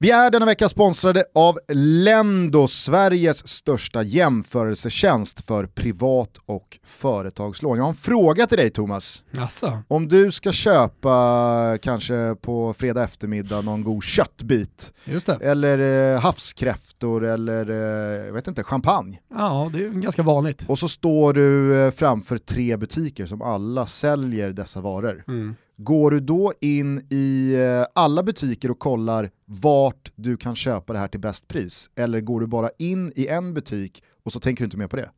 Vi är denna vecka sponsrade av Lendo, Sveriges största jämförelsetjänst för privat och företagslån. Jag har en fråga till dig Thomas. Asså. Om du ska köpa kanske på fredag eftermiddag någon god köttbit eller eh, havskräftor eller eh, jag vet inte, champagne. Ja, det är ganska vanligt. Och så står du eh, framför tre butiker som alla säljer dessa varor. Mm. Går du då in i eh, alla butiker och kollar vart du kan köpa det här till bäst pris? Eller går du bara in i en butik och så tänker du inte mer på det?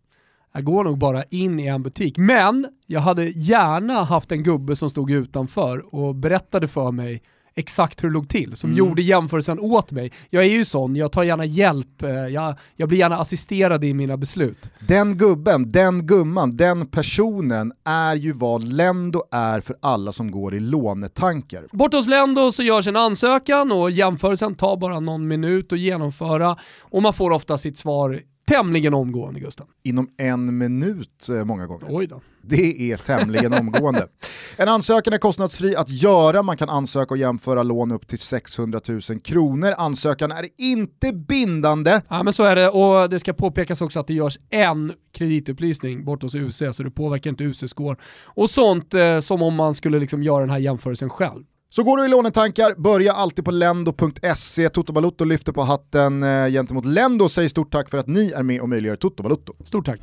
Jag går nog bara in i en butik. Men jag hade gärna haft en gubbe som stod utanför och berättade för mig exakt hur det låg till, som Mm. gjorde jämförelsen åt mig. Jag är ju sån, jag tar gärna hjälp, eh, jag, jag blir gärna assisterad i mina beslut. Den gubben, den gumman, den personen är ju vad Lendo är för alla som går i lånetankar. Bort hos Lendo så görs en ansökan och jämförelsen tar bara någon minut att genomföra och man får ofta sitt svar tämligen omgående Gusten. Inom en minut eh, många gånger. Oj då. Det är tämligen omgående. En ansökan är kostnadsfri att göra, man kan ansöka och jämföra lån upp till 600 000 kronor. Ansökan är inte bindande. Ja men så är det och det ska påpekas också att det görs en kreditupplysning bort hos UC så det påverkar inte UC-score och sånt eh, som om man skulle liksom göra den här jämförelsen själv. Så går du i lånetankar, börja alltid på lendo.se. Toto Balutto lyfter på hatten eh, gentemot Lendo och säger stort tack för att ni är med och möjliggör Toto Balutto. Stort tack.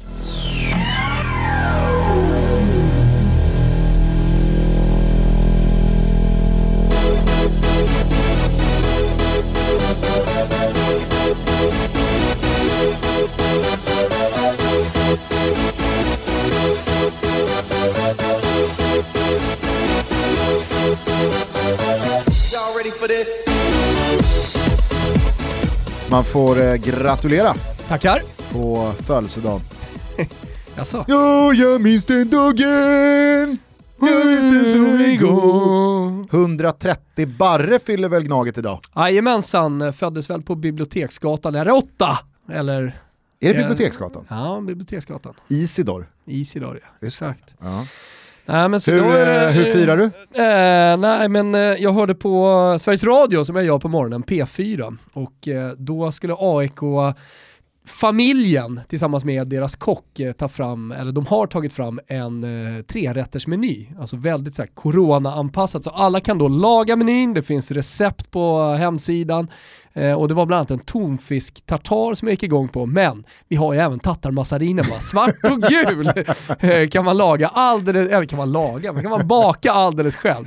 Man får eh, gratulera Tackar. på födelsedagen. Jaså? Ja, jag minns den dagen, jag minns den som en gång. 130 barre fyller väl Gnaget idag? Jajamensan, föddes väl på Biblioteksgatan, är det åtta? Eller? Är det. Biblioteksgatan? Ja, Biblioteksgatan. Isidor. Isidor ja. Just det. Exakt. Ja. Nej, men så Hur, det- eh, hur firar du? Eh, nej men eh, jag hörde på Sveriges Radio som jag gör på morgonen, P4, och eh, då skulle AIK familjen tillsammans med deras kock eh, tar fram, eller de har tagit fram en eh, trerättersmeny, alltså väldigt så här, corona-anpassat. Så alla kan då laga menyn, det finns recept på hemsidan eh, och det var bland annat en tonfisk tartar som jag gick igång på, men vi har ju även tattarmassariner, bara. svart och gul eh, kan man laga alldeles, eller kan man laga, men kan man baka alldeles själv.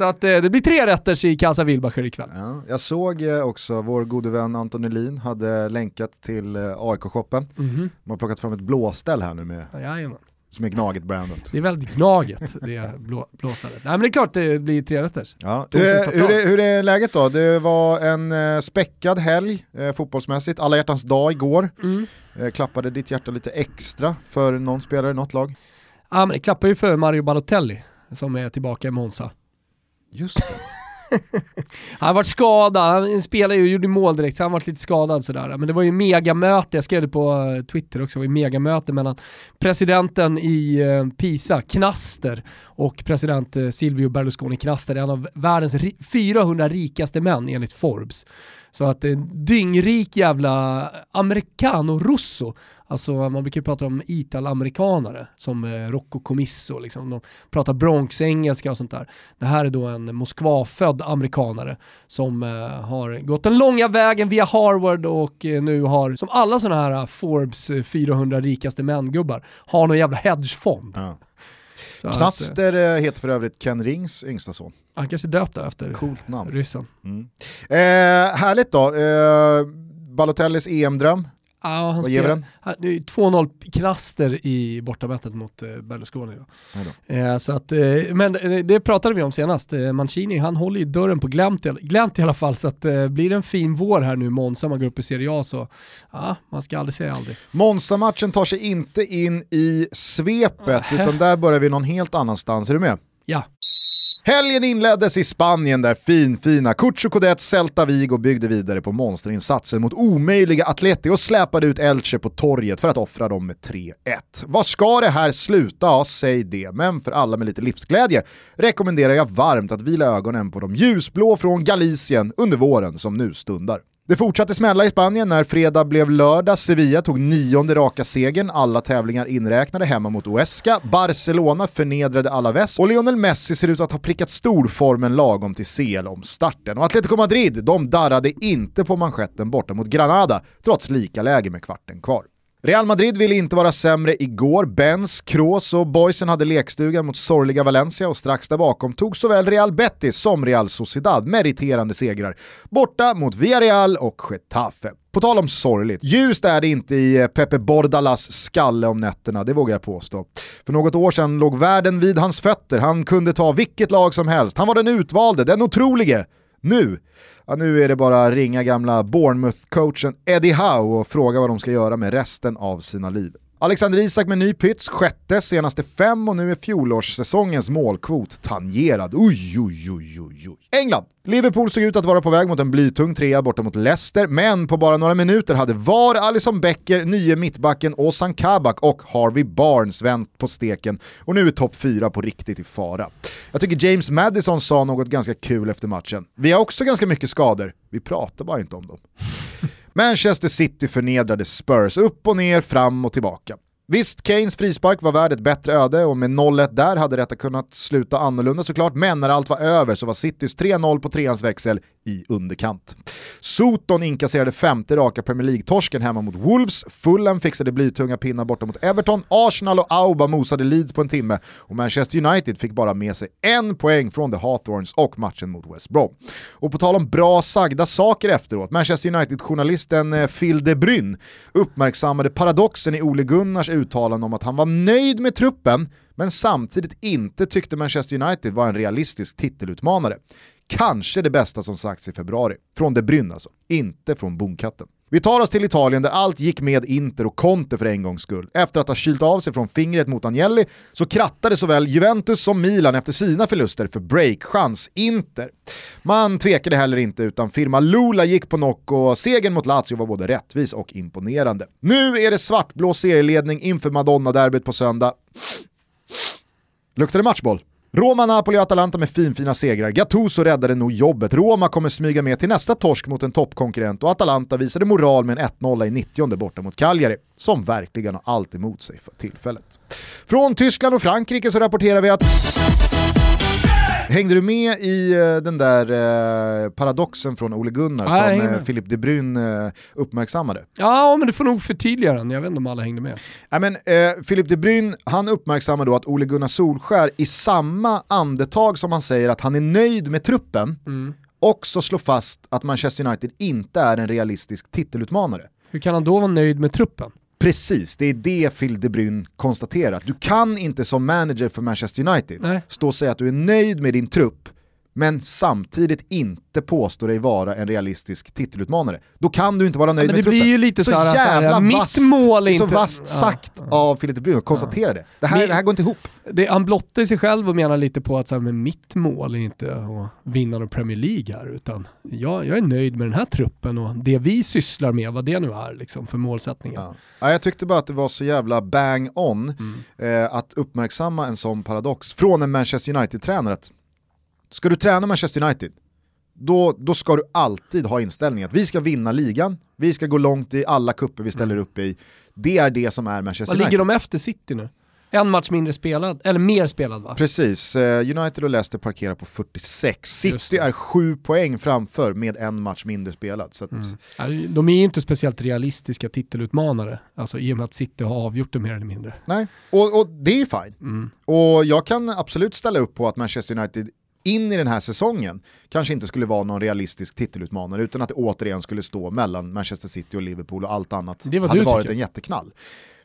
Så att eh, det blir tre rätters i Casa Wilbacher ikväll. Ja, jag såg eh, också vår gode vän Anton Elin hade länkat till eh, AIK-shoppen. Mhm. De har plockat fram ett blåställ här nu med, Jajamän. som är Gnaget-brandat. Det är väldigt gnaget det blå, blåstället. Nej men det är klart det blir tre rätters. Ja. Tartar. hur, är, hur är läget då? Det var en eh, späckad helg eh, fotbollsmässigt, alla hjärtans dag igår. Mm. Eh, klappade ditt hjärta lite extra för någon spelare, något lag? Ja men det klappar ju för Mario Balotelli som är tillbaka i Monza. Just det. Han har varit skadad, han spelade ju och gjorde mål direkt så han har varit lite skadad sådär. Men det var ju megamöte, jag skrev det på eh, Twitter också, det var ju megamöte mellan presidenten i eh, Pisa, Knaster, och president eh, Silvio Berlusconi Knaster, en av världens 400 rikaste män enligt Forbes. Så att dyngrik jävla americano russo, alltså man brukar ju prata om ital-amerikanare som eh, Rocco Comisso, liksom. de pratar Bronx-engelska och sånt där. Det här är då en Moskva-född amerikanare som eh, har gått den långa vägen via Harvard och eh, nu har, som alla sådana här eh, Forbes eh, 400 rikaste män-gubbar, har någon jävla hedgefond. Ja. Så att, eh, Knaster eh, heter för övrigt Ken Rings yngsta son. han kanske är döpt då efter Coolt namn. ryssen. Mm. Eh, härligt då. Eh, Balotellis EM-dröm, Ja, han vad ger vi den? han- Det är ju 2-0 knaster i bortamötet mot eh, Berlusconi. Eh, så att, eh, men det, det pratade vi om senast. Eh, Mancini han håller ju dörren på glänt, glänt i alla fall. Så att, eh, blir det en fin vår här nu Monza, man går upp i Serie A så ja, man ska aldrig säga aldrig. Monza-matchen tar sig inte in i svepet, Nähä. utan där börjar vi någon helt annanstans. Är du med? Ja. Helgen inleddes i Spanien där finfina Cucho Codet Celta Vigo byggde vidare på monsterinsatsen mot omöjliga Atleti och släpade ut Elche på torget för att offra dem med 3-1. Vad ska det här sluta? Ja, säg det. Men för alla med lite livsglädje rekommenderar jag varmt att vila ögonen på de ljusblå från Galicien under våren som nu stundar. Det fortsatte smälla i Spanien när fredag blev lördag. Sevilla tog nionde raka segern, alla tävlingar inräknade hemma mot Huesca. Barcelona förnedrade Alaves och Lionel Messi ser ut att ha prickat storformen lagom till CL-omstarten. Och Atletico Madrid, de darrade inte på manschetten borta mot Granada, trots lika läge med kvarten kvar. Real Madrid ville inte vara sämre igår. Benz, Kroos och boysen hade lekstugan mot sorgliga Valencia och strax där bakom tog såväl Real Betis som Real Sociedad meriterande segrar. Borta mot Villarreal och Getafe. På tal om sorgligt, ljust är det inte i eh, Pepe Bordalas skalle om nätterna, det vågar jag påstå. För något år sedan låg världen vid hans fötter, han kunde ta vilket lag som helst, han var den utvalde, den otrolige. Nu, ja, nu är det bara ringa gamla Bournemouth-coachen Eddie Howe och fråga vad de ska göra med resten av sina liv. Alexander Isak med ny pyts, sjätte senaste fem och nu är fjolårssäsongens målkvot tangerad. Oj, oj, oj, oj, oj. England. Liverpool såg ut att vara på väg mot en blytung trea borta mot Leicester, men på bara några minuter hade VAR, Alison Becker, nye mittbacken Ozan Kabak och Harvey Barnes vänt på steken och nu är topp fyra på riktigt i fara. Jag tycker James Madison sa något ganska kul efter matchen. Vi har också ganska mycket skador, vi pratar bara inte om dem. Manchester City förnedrade Spurs upp och ner, fram och tillbaka. Visst, Kanes frispark var värd ett bättre öde och med 0-1 där hade detta kunnat sluta annorlunda såklart, men när allt var över så var Citys 3-0 på treans växel i underkant. Soton inkasserade femte raka Premier League-torsken hemma mot Wolves, Fulham fixade blytunga pinnar borta mot Everton, Arsenal och Auba mosade Leeds på en timme och Manchester United fick bara med sig en poäng från The Hawthorns och matchen mot West Brom. Och på tal om bra sagda saker efteråt, Manchester United-journalisten eh, Phil de Bruyne uppmärksammade paradoxen i Ole Gunnars uttalande om att han var nöjd med truppen men samtidigt inte tyckte Manchester United var en realistisk titelutmanare. Kanske det bästa som sagts i februari. Från De Bruyne alltså, inte från Bonkatten. Vi tar oss till Italien där allt gick med Inter och Conte för en gångs skull. Efter att ha kylt av sig från fingret mot Agnelli så krattade såväl Juventus som Milan efter sina förluster för breakchans Inter. Man tvekade heller inte utan firma Lula gick på knock och segern mot Lazio var både rättvis och imponerande. Nu är det svartblå serieledning inför Madonna-derbyt på söndag. Luktar det matchboll? Roma, Napoli och Atalanta med finfina segrar. Gattuso räddade nog jobbet. Roma kommer smyga med till nästa torsk mot en toppkonkurrent och Atalanta visade moral med en 1-0 i 90 borta mot Cagliari, som verkligen har allt emot sig för tillfället. Från Tyskland och Frankrike så rapporterar vi att Hängde du med i uh, den där uh, paradoxen från Ole Gunnar Nej, som uh, Philip de Bruyne uh, uppmärksammade? Ja, men du får nog förtydliga den. Jag vet inte om alla hängde med. Nej, men, uh, Philip de Bruyne han uppmärksammar då att Ole Gunnar Solskär i samma andetag som han säger att han är nöjd med truppen Mm. också slår fast att Manchester United inte är en realistisk titelutmanare. Hur kan han då vara nöjd med truppen? Precis, det är det Phil de Bruyne konstaterat. Du kan inte som manager för Manchester United Nej. stå och säga att du är nöjd med din trupp men samtidigt inte påstå dig vara en realistisk titelutmanare. Då kan du inte vara nöjd men med det truppen. blir ju lite så så här, jävla så här, mitt vasst, mål är så inte- vasst Ja, sagt ja. av Philip de Bruyne att konstatera det. Det här, Men- det här går inte ihop. Det, han blottar sig själv och menar lite på att så här, men mitt mål är inte att vinna någon Premier League här, utan jag, jag är nöjd med den här truppen och det vi sysslar med, vad det nu är liksom, för målsättningar. Ja. Ja, jag tyckte bara att det var så jävla bang on Mm. eh, att uppmärksamma en sån paradox från en Manchester United-tränare. att Ska du träna Manchester United, då, då ska du alltid ha inställningen att vi ska vinna ligan, vi ska gå långt i alla kupper vi ställer upp i. Det är det som är Manchester Vad ligger United. de efter City nu? En match mindre spelad, eller mer spelad va? Precis, eh, United och Leicester parkerar på 46. Just City är sju poäng framför med en match mindre spelad. Så att, Mm. De är ju inte speciellt realistiska titelutmanare, alltså i och med att City har avgjort det mer eller mindre. nej. Och, och det är ju fine. Mm. Och jag kan absolut ställa upp på att Manchester United in i den här säsongen kanske inte skulle vara någon realistisk titelutmanare utan att det återigen skulle stå mellan Manchester City och Liverpool och allt annat Det hade varit tycker. en jätteknall.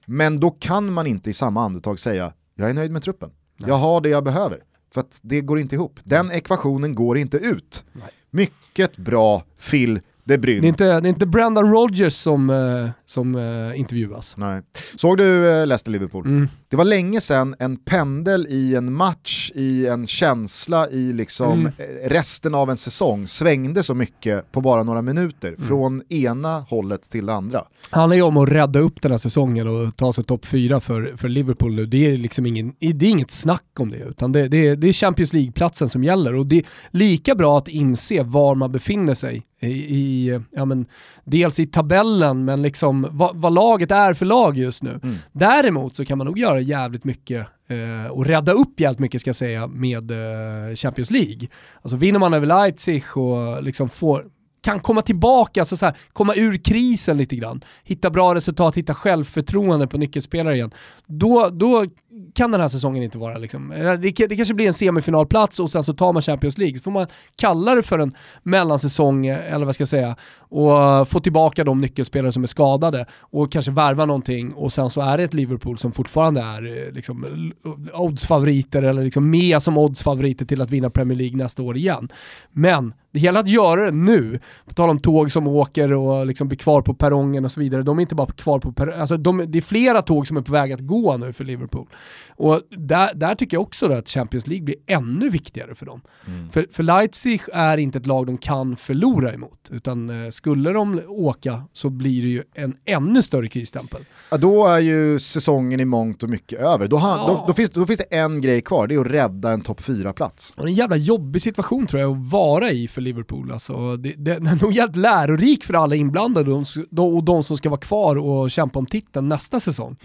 Men då kan man inte i samma andetag säga jag är nöjd med truppen, jag har det jag behöver. För att det går inte ihop. Den ekvationen går inte ut. Nej. Mycket bra Phil Det. Det är inte, det är inte Brendan Rodgers som, eh, som eh, intervjuas. Nej. Såg du eh, Leicester-Liverpool? Mm. Det var länge sedan en pendel i en match, i en känsla, i liksom Mm. resten av en säsong svängde så mycket på bara några minuter. Mm. Från ena hållet till det andra. handlar ju om att rädda upp den här säsongen och ta sig topp fyra för, för Liverpool nu. Det är liksom ingen, det är inget snack om det, utan det, det, är, det är Champions League-platsen som gäller. Och det är lika bra att inse var man befinner sig i, i ja men, dels i tabellen, men liksom vad, vad laget är för lag just nu. Mm. Däremot så kan man nog göra jävligt mycket eh, och rädda upp jävligt mycket ska jag säga med eh, Champions League. Alltså vinner man över Leipzig och liksom får kan komma tillbaka, alltså så här, komma ur krisen lite grann, hitta bra resultat, hitta självförtroende på nyckelspelare igen, då, då kan den här säsongen inte vara liksom, det, det kanske blir en semifinalplats och sen så tar man Champions League, så får man kalla det för en mellansäsong, eller vad ska jag säga, och få tillbaka de nyckelspelare som är skadade och kanske värva någonting och sen så är det ett Liverpool som fortfarande är eh, liksom, oddsfavoriter eller liksom med som oddsfavoriter till att vinna Premier League nästa år igen. Men det gäller att göra det nu. På tal om tåg som åker och liksom blir kvar på perrongen och så vidare. De är inte bara kvar på perrongen, alltså de, det är flera tåg som är på väg att gå nu för Liverpool. Och där, där tycker jag också att Champions League blir ännu viktigare för dem. Mm. För, för Leipzig är inte ett lag de kan förlora emot, utan eh, skulle de åka så blir det ju en ännu större krisstämpel. Ja, då är ju säsongen i mångt och mycket över. Då, han, Ja. då, då, finns, då finns det en grej kvar, det är att rädda en topp 4-plats. Och det är en jävla jobbig situation tror jag att vara i för Liverpool. Alltså, det, det, den är nog jävligt lärorik för alla inblandade och de, och de som ska vara kvar och kämpa om titeln nästa säsong.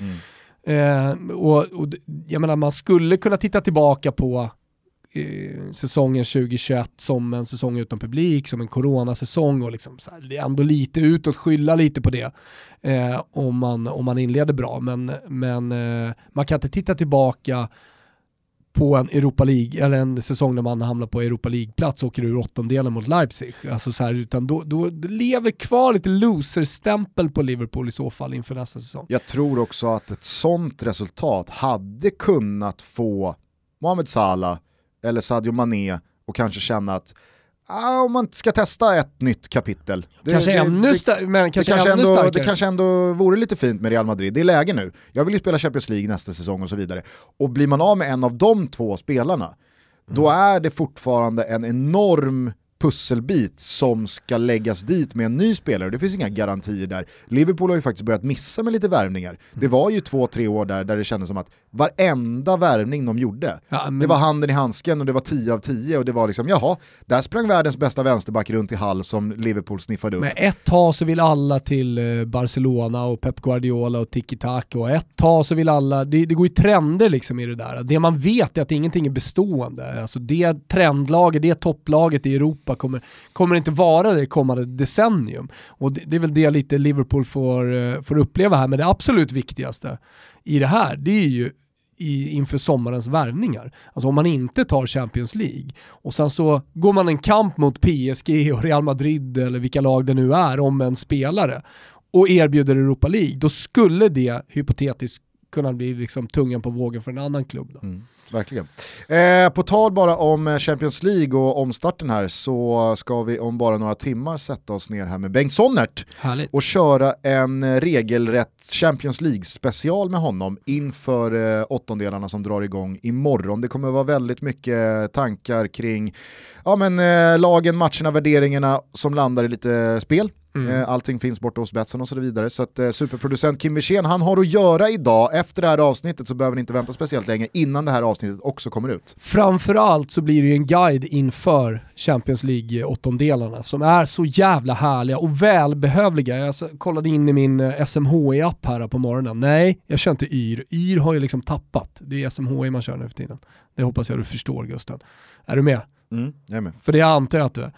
Eh, och, och jag menar, man skulle kunna titta tillbaka på eh, säsongen 2021 som en säsong utan publik, som en coronasäsong och liksom så här, ändå lite utåt, skylla lite på det eh, om, man, om man inleder bra. Men, men eh, man kan inte titta tillbaka på en Europa League, eller en säsong när man hamnar på Europa League-plats och åker ur åttondelen mot Leipzig. Alltså så här, utan då, då det lever kvar lite loser-stämpel på Liverpool i så fall inför nästa säsong. Jag tror också att ett sånt resultat hade kunnat få Mohamed Salah eller Sadio Mané och kanske känna att ah, om man ska testa ett nytt kapitel. Det- kanske det- ännu, det- sta- men Det kanske kanske, ännu ändå, starkare. det kanske ändå vore lite fint med Real Madrid, det är läge nu. Jag vill ju spela Champions League nästa säsong och så vidare. Och blir man av med en av de två spelarna, då Mm. är det fortfarande en enorm pusselbit som ska läggas dit med en ny spelare. Det finns inga garantier där. Liverpool har ju faktiskt börjat missa med lite värvningar. Det Mm. var ju två, tre år där, där det kändes som att varenda värvning de gjorde, Ja, men- det var handen i handsken och det var 10 av 10 och det var liksom, jaha, där sprang världens bästa vänsterback runt i Hall som Liverpool sniffade upp. Men ett tag så vill alla till eh, Barcelona och Pep Guardiola och tiki-taka och ett tag så vill alla, det, det går ju trender liksom i det där. Det man vet är att ingenting är bestående. Alltså det trendlaget, det topplaget i Europa kommer, kommer inte vara det kommande decennium. Och det, det är väl det lite Liverpool får, eh, får uppleva här, men det absolut viktigaste i det här, det är ju i, inför sommarens värvningar. Alltså om man inte tar Champions League och sen så går man en kamp mot PSG och Real Madrid eller vilka lag det nu är om en spelare och erbjuder Europa League, då skulle det hypotetiskt kunna bli liksom tungan på vågen för en annan klubb. Då. Mm, verkligen. Eh, på tal bara om eh, Champions League och omstarten här så ska vi om bara några timmar sätta oss ner här med Bengt Sonnert Härligt. och köra en eh, regelrätt Champions League special med honom inför eh, åttondelarna som drar igång imorgon. Det kommer vara väldigt mycket tankar kring ja, men, eh, lagen, matcherna, värderingarna som landar i lite spel. Mm. Eh, Allting finns borta hos Betsson och så vidare. Så att, eh, superproducent Kim Wirsén, han har att göra idag. Efter det här avsnittet så behöver ni inte vänta speciellt länge innan det här avsnittet också kommer ut. Framförallt så blir det ju en guide inför Champions League åttondelarna som är så jävla härliga och välbehövliga. Jag kollade in i min eh, SMHI-app här på morgonen. Nej, jag kör inte YR. YR har ju liksom tappat. Det är SMHI man kör nu för tiden. Det hoppas jag du förstår Gusten. Är du med? Mm, jag är med. För det antar jag att du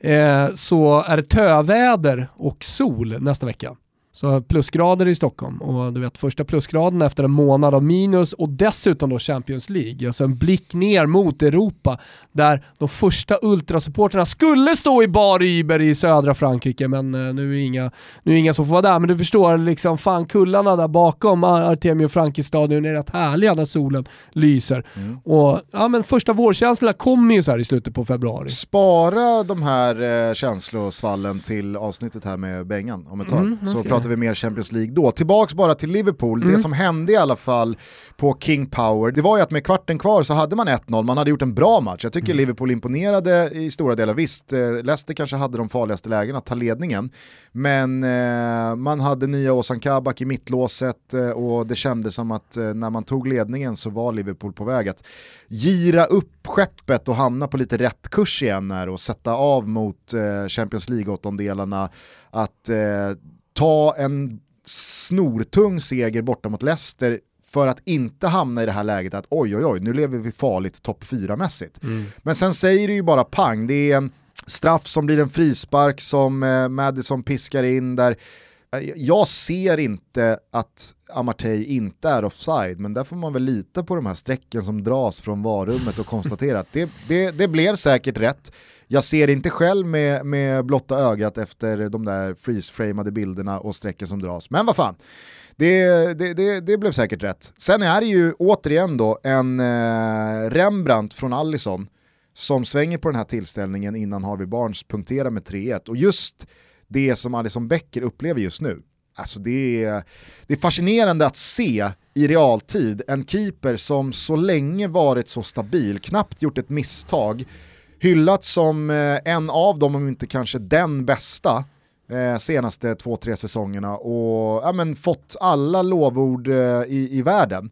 är. Eh, så är det töväder och sol nästa vecka. Så plusgrader i Stockholm och du vet första plusgraden efter en månad av minus och dessutom då Champions League. Alltså en blick ner mot Europa där de första ultrasupporterna skulle stå i bar Iber i södra Frankrike men eh, nu är inga, nu är inga som får vara där. Men du förstår, liksom fan kullarna där bakom Artemio Franki-stadion är rätt härliga när solen lyser. Mm. Och ja men första vårkänslorna kommer ju så här i slutet på februari. Spara de här eh, känslosvallen till avsnittet här med Bengan om ett tag. Mm, så pratar vi mer Champions League då. Tillbaks bara till Liverpool, mm. det som hände i alla fall på King Power, det var ju att med kvarten kvar så hade man 1-0, man hade gjort en bra match. Jag tycker mm. Liverpool imponerade i stora delar. Visst, eh, Leicester kanske hade de farligaste lägena att ta ledningen, men eh, man hade nya Ozan Kabak i mittlåset eh, och det kändes som att eh, när man tog ledningen så var Liverpool på väg att gira upp skeppet och hamna på lite rätt kurs igen här och sätta av mot eh, Champions League-åttondelarna. Att eh, ta en snortung seger borta mot Leicester för att inte hamna i det här läget att oj oj oj, nu lever vi farligt topp 4-mässigt. Mm. Men sen säger det ju bara pang, det är en straff som blir en frispark som eh, Madison piskar in där. Eh, jag ser inte att Amartey inte är offside, men där får man väl lita på de här strecken som dras från varummet och konstatera att det, det, det blev säkert rätt. Jag ser inte själv med, med blotta ögat efter de där freeze-framade bilderna och strecken som dras, men vad fan. Det, det, det, det, blev säkert rätt. Sen är det ju återigen då en eh, Rembrandt från Allison som svänger på den här tillställningen innan Harvey Barnes punkterar med 3-1. Och just det som Alison Becker upplever just nu, alltså det är, det är fascinerande att se i realtid en keeper som så länge varit så stabil, knappt gjort ett misstag, Hyllats som eh, en av dem, om inte kanske den bästa, eh, senaste två, tre säsongerna och ja, men, fått alla lovord eh, i, i världen.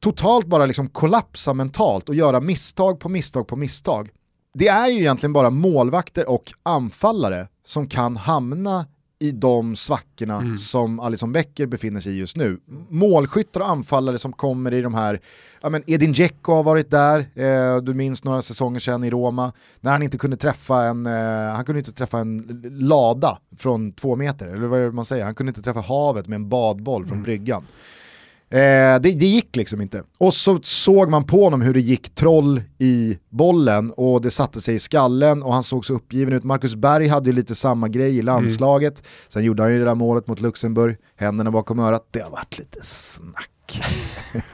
Totalt bara liksom kollapsa mentalt och göra misstag på misstag på misstag. Det är ju egentligen bara målvakter och anfallare som kan hamna i de svackorna mm. som Alison Becker befinner sig i just nu. Målskyttar och anfallare som kommer i de här, ja men Edin Dzeko har varit där, eh, du minns några säsonger sedan i Roma, när han inte kunde träffa en, eh, han kunde inte träffa en lada från två meter, eller vad är det man säger, han kunde inte träffa havet med en badboll från mm. bryggan. Eh, det, det, gick liksom inte. Och så såg man på honom hur det gick troll i bollen och det satte sig i skallen och han såg så uppgiven ut. Marcus Berg hade ju lite samma grej i landslaget. Mm. Sen gjorde han ju det där målet mot Luxemburg, händerna bakom örat. Det har varit lite snack.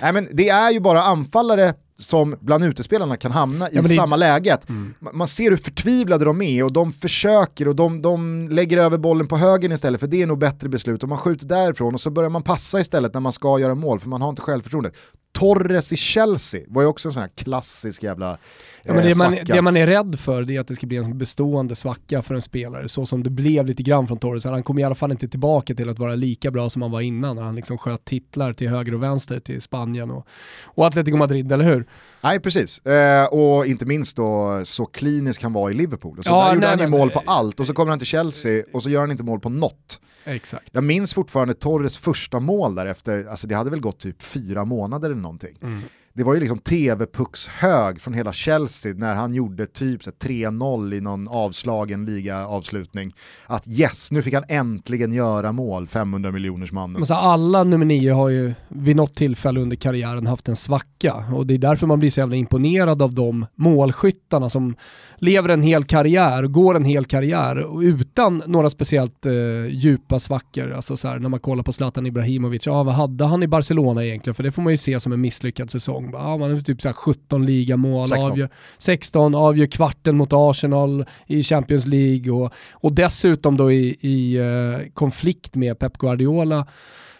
Nej men det är ju bara anfallare som bland utespelarna kan hamna i ja, samma läget. Mm. Man ser hur förtvivlade de är och de försöker och de, de lägger över bollen på högen istället för det är nog bättre beslut och man skjuter därifrån och så börjar man passa istället när man ska göra mål för man har inte självförtroendet. Torres i Chelsea var ju också en sån här klassisk jävla Ja, men det, man, det man är rädd för är att det ska bli en bestående svacka för en spelare, så som det blev lite grann från Torres. Han kommer i alla fall inte tillbaka till att vara lika bra som han var innan, när han liksom sköt titlar till höger och vänster till Spanien och, och Atletico Madrid, eller hur? Nej, precis. Eh, och inte minst då så klinisk han var i Liverpool. Så ja, där gjorde han ju mål på allt och så kommer han till Chelsea och så gör han inte mål på något. Exakt. Jag minns fortfarande Torres första mål där efter, alltså det hade väl gått typ fyra månader eller någonting. Mm det var ju liksom tv-puckshög från hela Chelsea när han gjorde typ 3-0 i någon avslagen ligaavslutning. Att yes, nu fick han äntligen göra mål, 500 miljoners mannen. Men så alla nummer nio har ju vid något tillfälle under karriären haft en svacka och det är därför man blir så jävla imponerad av de målskyttarna som lever en hel karriär, går en hel karriär utan några speciellt eh, djupa svackor. Alltså så här, när man kollar på Zlatan Ibrahimovic, ja vad hade han i Barcelona egentligen? För det får man ju se som en misslyckad säsong. Ja, man har typ så här 17 ligamål, 16. Avgör, 16, avgör kvarten mot Arsenal i Champions League och, och dessutom då i, i eh, konflikt med Pep Guardiola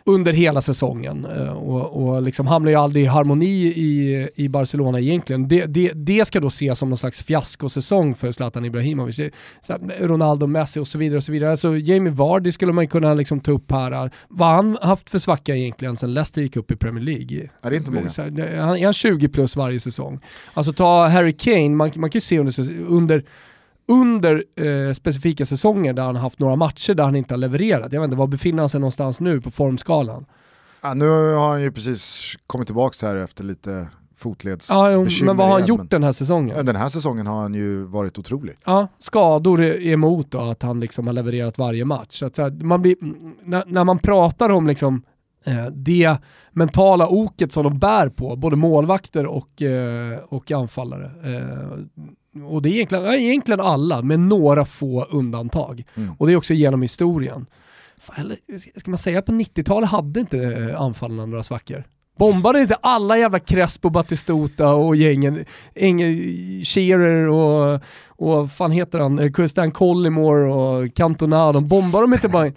under hela säsongen eh, och, och liksom hamnar ju aldrig i harmoni i, i Barcelona egentligen. Det, det, det ska då ses som någon slags fiaskosäsong för Zlatan Ibrahimovic. Ronaldo, Messi och så vidare. och så vidare. Alltså Jamie Vardy skulle man kunna liksom ta upp här. Vad har han haft för svacka egentligen sen Leicester gick upp i Premier League? Ja, det är inte många. Han är han 20 plus varje säsong? Alltså ta Harry Kane, man, man kan ju se under, under under eh, specifika säsonger där han haft några matcher där han inte har levererat. Jag vet inte, var befinner han sig någonstans nu på formskalan? Ja, nu har han ju precis kommit tillbaka här efter lite fotledsbekymmer. Ja, jo, men vad har han igen, gjort den här säsongen? Den här säsongen har han ju varit otrolig. Ja, skador emot då, att han liksom har levererat varje match. Så att, man blir, när, när man pratar om liksom, eh, det mentala oket som de bär på, både målvakter och, eh, och anfallare. Och det är egentligen, egentligen alla, med några få undantag. Mm. Och det är också genom historien. Fan, ska man säga på 90-talet hade inte eh, anfallarna några svackor? Bombade inte alla jävla Crespo, Batistuta och gängen, Enge, Shearer och, och fan heter han, Eh, Stan Collymore och Cantona, de bombar de inte bara in,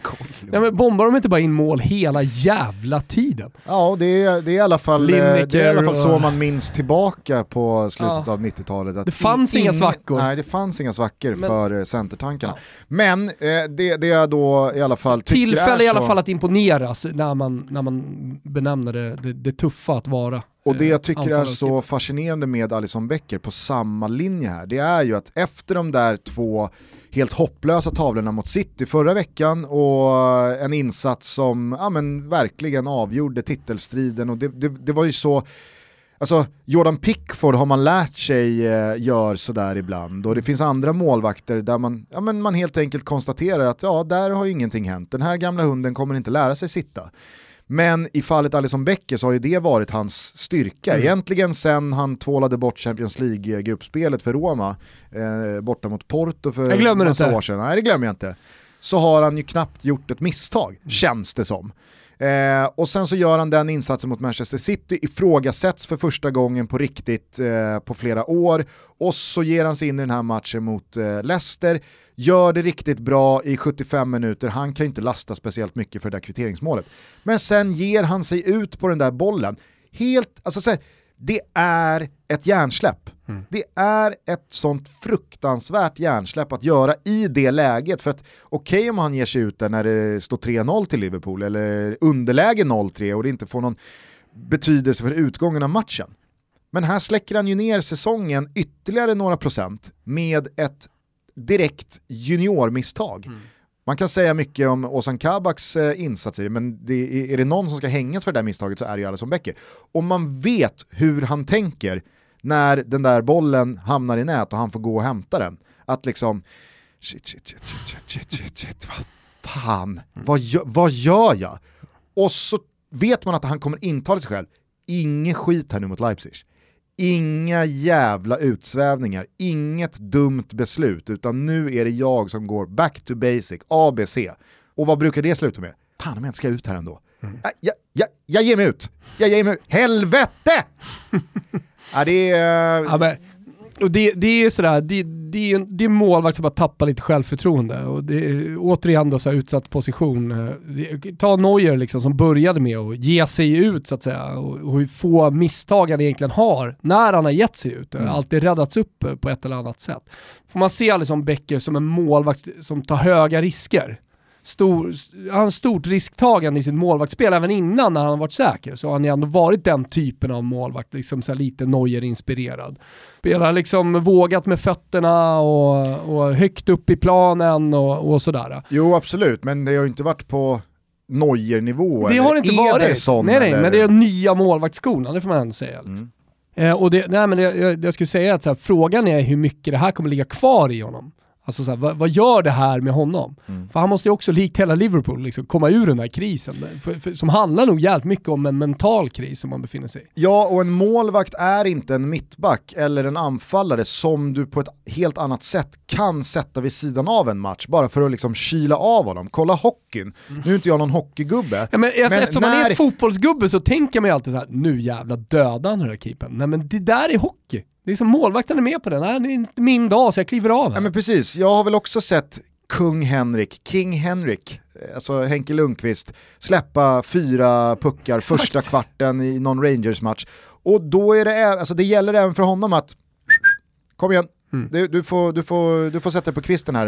ja, men bombar de inte bara in mål hela jävla tiden? Ja, det är, det är i alla fall, eh, Lineker det är i alla fall så och- man minns tillbaka på slutet Ja. av 90-talet. att Det fanns inga svackor. Nej, det fanns inga svackor Men- för eh, centertankarna. Men eh, det, det jag då i alla fall tycker Tillfälle är i alla så, fall att imponeras när man, när man benämner det, det, det tuffa att vara. Och det eh, jag tycker är så fascinerande med Alison Becker på samma linje här, det är ju att efter de där två helt hopplösa tavlorna mot City förra veckan och en insats som ja, men, verkligen avgjorde titelstriden och det, det, det var ju så Alltså Jordan Pickford har man lärt sig eh, gör sådär ibland och det finns andra målvakter där man, ja, men man helt enkelt konstaterar att ja, där har ju ingenting hänt. Den här gamla hunden kommer inte lära sig sitta. Men i fallet Alisson Becker så har ju det varit hans styrka. Mm. Egentligen sen han tvålade bort Champions League-gruppspelet för Roma, eh, borta mot Porto för glömmer massa inte. år sedan. Nej det glömmer jag inte. Så har han ju knappt gjort ett misstag, Mm. känns det som. Eh, och sen så gör han den insatsen mot Manchester City, ifrågasätts för första gången på riktigt eh, på flera år och så ger han sig in i den här matchen mot eh, Leicester, gör det riktigt bra i 75 minuter, han kan ju inte lasta speciellt mycket för det där kvitteringsmålet. Men sen ger han sig ut på den där bollen, helt, alltså så här, det är ett hjärnsläpp. Det är ett sånt fruktansvärt hjärnsläpp att göra i det läget. För att okej om han ger sig ut där när det står 3-0 till Liverpool eller underläge 0-3 och det inte får någon betydelse för utgången av matchen. Men här släcker han ju ner säsongen ytterligare några procent med ett direkt juniormisstag. Man kan säga mycket om Ozan Kabaks eh, insats i det, men det, är, det någon som ska hängas för det där misstaget så är det ju Alisson Becker. Och man vet hur han tänker när den där bollen hamnar i nät och han får gå och hämta den. Att liksom, shit, shit, shit, shit, shit, shit, shit, shit vad fan, vad, gör, vad gör jag? Och så vet man att han kommer intala sig själv, ingen skit här nu mot Leipzig. Inga jävla utsvävningar, inget dumt beslut, utan nu är det jag som går back to basic, ABC. Och vad brukar det sluta med? Fan om jag inte ska ut här ändå. Jag, jag, jag, jag ger mig ut, jag ger mig ut, helvete! ja, det är... Ja, men, och det, det är sådär, det, det, är, det är målvakt som bara tappar lite självförtroende. Och det är återigen då så utsatt position. Eh, Ta Neuer liksom som började med att ge sig ut så att säga. Och, och hur få misstag han egentligen har när han har gett sig ut. Mm. Alltid räddats upp eh, på ett eller annat sätt. Får man se liksom Becker som en målvakt som tar höga risker. Stor, han har stort risktagande i sitt målvaktsspel, även innan när han varit säker så har han ju ändå varit den typen av målvakt, liksom så lite Neuer-inspirerad. Spelar liksom vågat med fötterna och, och högt upp i planen och, och sådär. Jo absolut, men det har ju inte varit på Neuer-nivå. Det har det inte varit. Ederson Nej, nej, eller... men det är nya målvaktsskorna, det får man ändå säga. Liksom. Mm. Eh, och det, nej, men det, jag, jag skulle säga att här, frågan är hur mycket det här kommer ligga kvar i honom. Alltså så här, vad, vad gör det här med honom? Mm. För han måste ju också, likt hela Liverpool, liksom, komma ur den här krisen. För, för, som handlar nog jävligt mycket om en mental kris som man befinner sig i. Ja, och en målvakt är inte en mittback eller en anfallare som du på ett helt annat sätt kan sätta vid sidan av en match bara för att liksom kyla av honom. Kolla hockeyn, nu är inte jag någon hockeygubbe. Ja, men, Men eftersom man när- är fotbollsgubbe så tänker man ju alltid så här: nu jävla döda han den här keepern. Nej men det där är hockey. Det är som målvakten är med på det. Nej, det är inte min dag så jag kliver av här. Ja men precis, jag har väl också sett kung Henrik, King Henrik, alltså Henke Lundqvist, släppa fyra puckar första kvarten i någon Rangers-match. Och då är det, alltså det gäller även för honom att, kom igen, Mm. du, du, får, du, får, du får sätta på kvisten här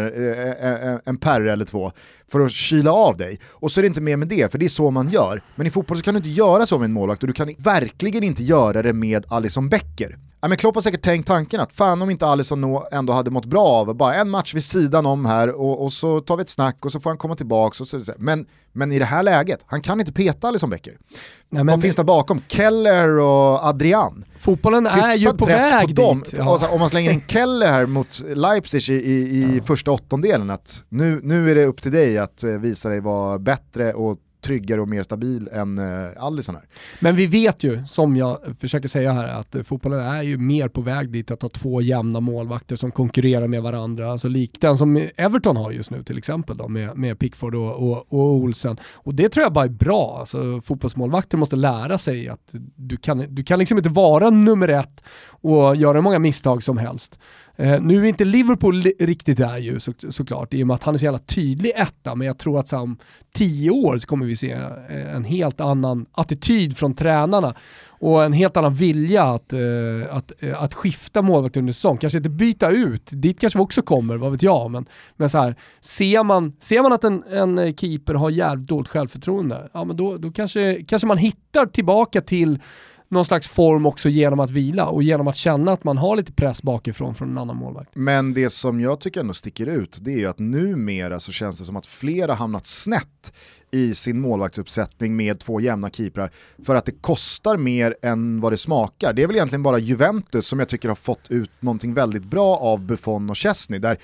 en perre eller två för att kyla av dig. Och så är det inte mer med det, för det är så man gör. Men i fotboll så kan du inte göra så med en målvakt och du kan verkligen inte göra det med Alison Becker. Ja, men Klopp har säkert tänkt tanken att fan om inte Alisson ändå hade mått bra av bara en match vid sidan om här och, och så tar vi ett snack och så får han komma tillbaka. Och så, men, men i det här läget, han kan inte peta Alisson Becker. Nej, Vad finns det bakom? Keller och Adrian. Fotbollen är ju på väg på dit. Ja. Om man slänger in Keller här mot Leipzig i, i, i ja. första åttondelen, att nu, nu är det upp till dig att eh, visa dig vara bättre och tryggare och mer stabil än eh, uh, Alisson här. Men vi vet ju, som jag försöker säga här, att eh, fotbollen är ju mer på väg dit att ha två jämna målvakter som konkurrerar med varandra. Alltså lik den som Everton har just nu till exempel då, med, med Pickford och, och, och Olsen. Och det tror jag bara är bra. Alltså, fotbollsmålvakter måste lära sig att du kan, du kan liksom inte vara nummer ett och göra hur många misstag som helst. Eh, nu är inte Liverpool riktigt där ju så, såklart, i och med att han är så jävla tydlig etta, men jag tror att om tio år så kommer vi se eh, en helt annan attityd från tränarna och en helt annan vilja att, eh, att, eh, att skifta målvakt under säsong. Kanske inte byta ut, dit kanske vi också kommer, vad vet jag. Men, men så här, ser, man, ser man att en, en keeper har jävligt dåligt självförtroende, ja men då, då kanske, kanske man hittar tillbaka till någon slags form också genom att vila och genom att känna att man har lite press bakifrån från en annan målvakt. Men det som jag tycker ändå sticker ut det är ju att numera så känns det som att flera hamnat snett i sin målvaktsuppsättning med två jämna keeprar för att det kostar mer än vad det smakar. Det är väl egentligen bara Juventus som jag tycker har fått ut någonting väldigt bra av Buffon och Chesney där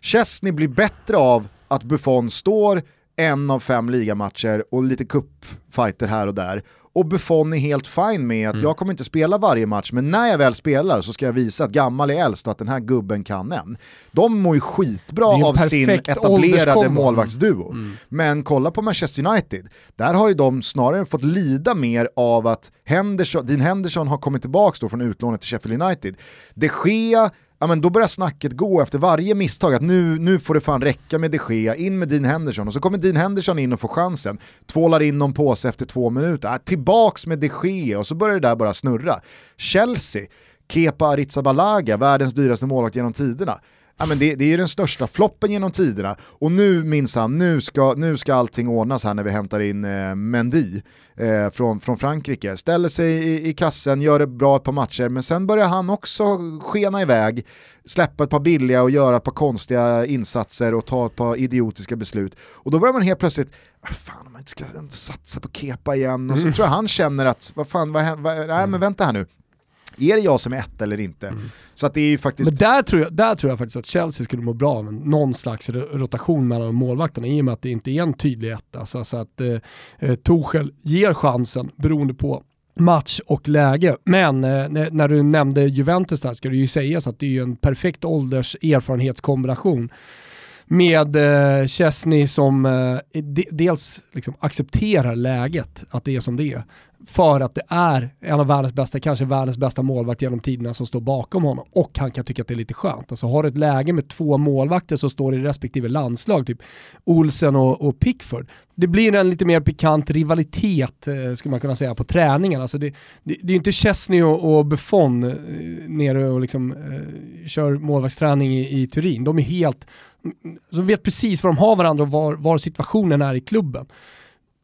Chesney blir bättre av att Buffon står en av fem ligamatcher och lite cupfighter här och där och Buffon är helt fin med att mm. jag kommer inte spela varje match, men när jag väl spelar så ska jag visa att gammal är äldst och att den här gubben kan en. De mår ju skitbra av sin etablerade målvaktsduo. Mm. Men kolla på Manchester United, där har ju de snarare fått lida mer av att Henderson, Dean Henderson har kommit tillbaka från utlånet till Sheffield United. De Gea ja men då börjar snacket gå efter varje misstag att nu, nu får det fan räcka med de Gea, in med Dean Henderson. Och så kommer Dean Henderson in och får chansen, tvålar in någon påse efter två minuter, äh, tillbaks med de Gea. Och så börjar det där bara snurra. Chelsea, Kepa Arrizabalaga, världens dyraste målvakt genom tiderna, ja, men det, det är ju den största floppen genom tiderna och nu minsann, nu ska, nu ska allting ordnas här när vi hämtar in eh, Mendy eh, från, från Frankrike. Ställer sig i, i kassen, gör det bra ett par matcher, men sen börjar han också skena iväg, släppa ett par billiga och göra ett par konstiga insatser och ta ett par idiotiska beslut. Och då börjar man helt plötsligt, ah, fan om man inte ska satsa på Kepa igen, och så mm. tror jag han känner att, vad fan, vad, vad, nej men mm. vänta här nu, är det jag som är ett eller inte? Mm. Så att det är ju faktiskt... Men där tror, jag, där tror jag faktiskt att Chelsea skulle må bra av någon slags rotation mellan målvakterna i och med att det inte är en tydlig etta. Så, så att eh, eh Tuchel ger chansen beroende på match och läge. Men eh, när du nämnde Juventus där ska det ju sägas att det är en perfekt ålders erfarenhetskombination med eh, Chesney som eh, de, dels liksom accepterar läget, att det är som det är, för att det är en av världens bästa, kanske världens bästa målvakt genom tiderna som står bakom honom och han kan tycka att det är lite skönt. Alltså har du ett läge med två målvakter som står i respektive landslag, typ Olsen och, och Pickford, det blir en lite mer pikant rivalitet eh, skulle man kunna säga på träningen. Alltså det, det, det är ju inte Chesney och, och Buffon eh, nere och liksom, eh, kör målvaktsträning i, i Turin. De är helt, de vet precis var de har varandra och var, var situationen är i klubben.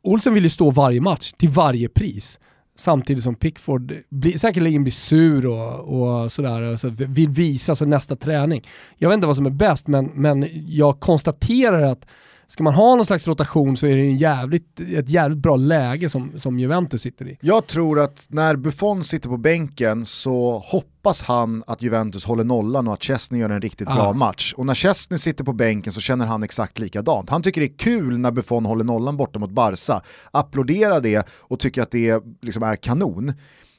Olsen vill ju stå varje match till varje pris. Samtidigt som Pickford blir, säkerligen blir sur och, och sådär, alltså vill visa sig nästa träning. Jag vet inte vad som är bäst, men, men jag konstaterar att ska man ha någon slags rotation så är det en jävligt, ett jävligt bra läge som, som Juventus sitter i. Jag tror att när Buffon sitter på bänken så hoppas han att Juventus håller nollan och att Chesney gör en riktigt ah. bra match. Och när Chesney sitter på bänken så känner han exakt likadant. Han tycker det är kul när Buffon håller nollan borta mot Barca, applåderar det och tycker att det liksom är kanon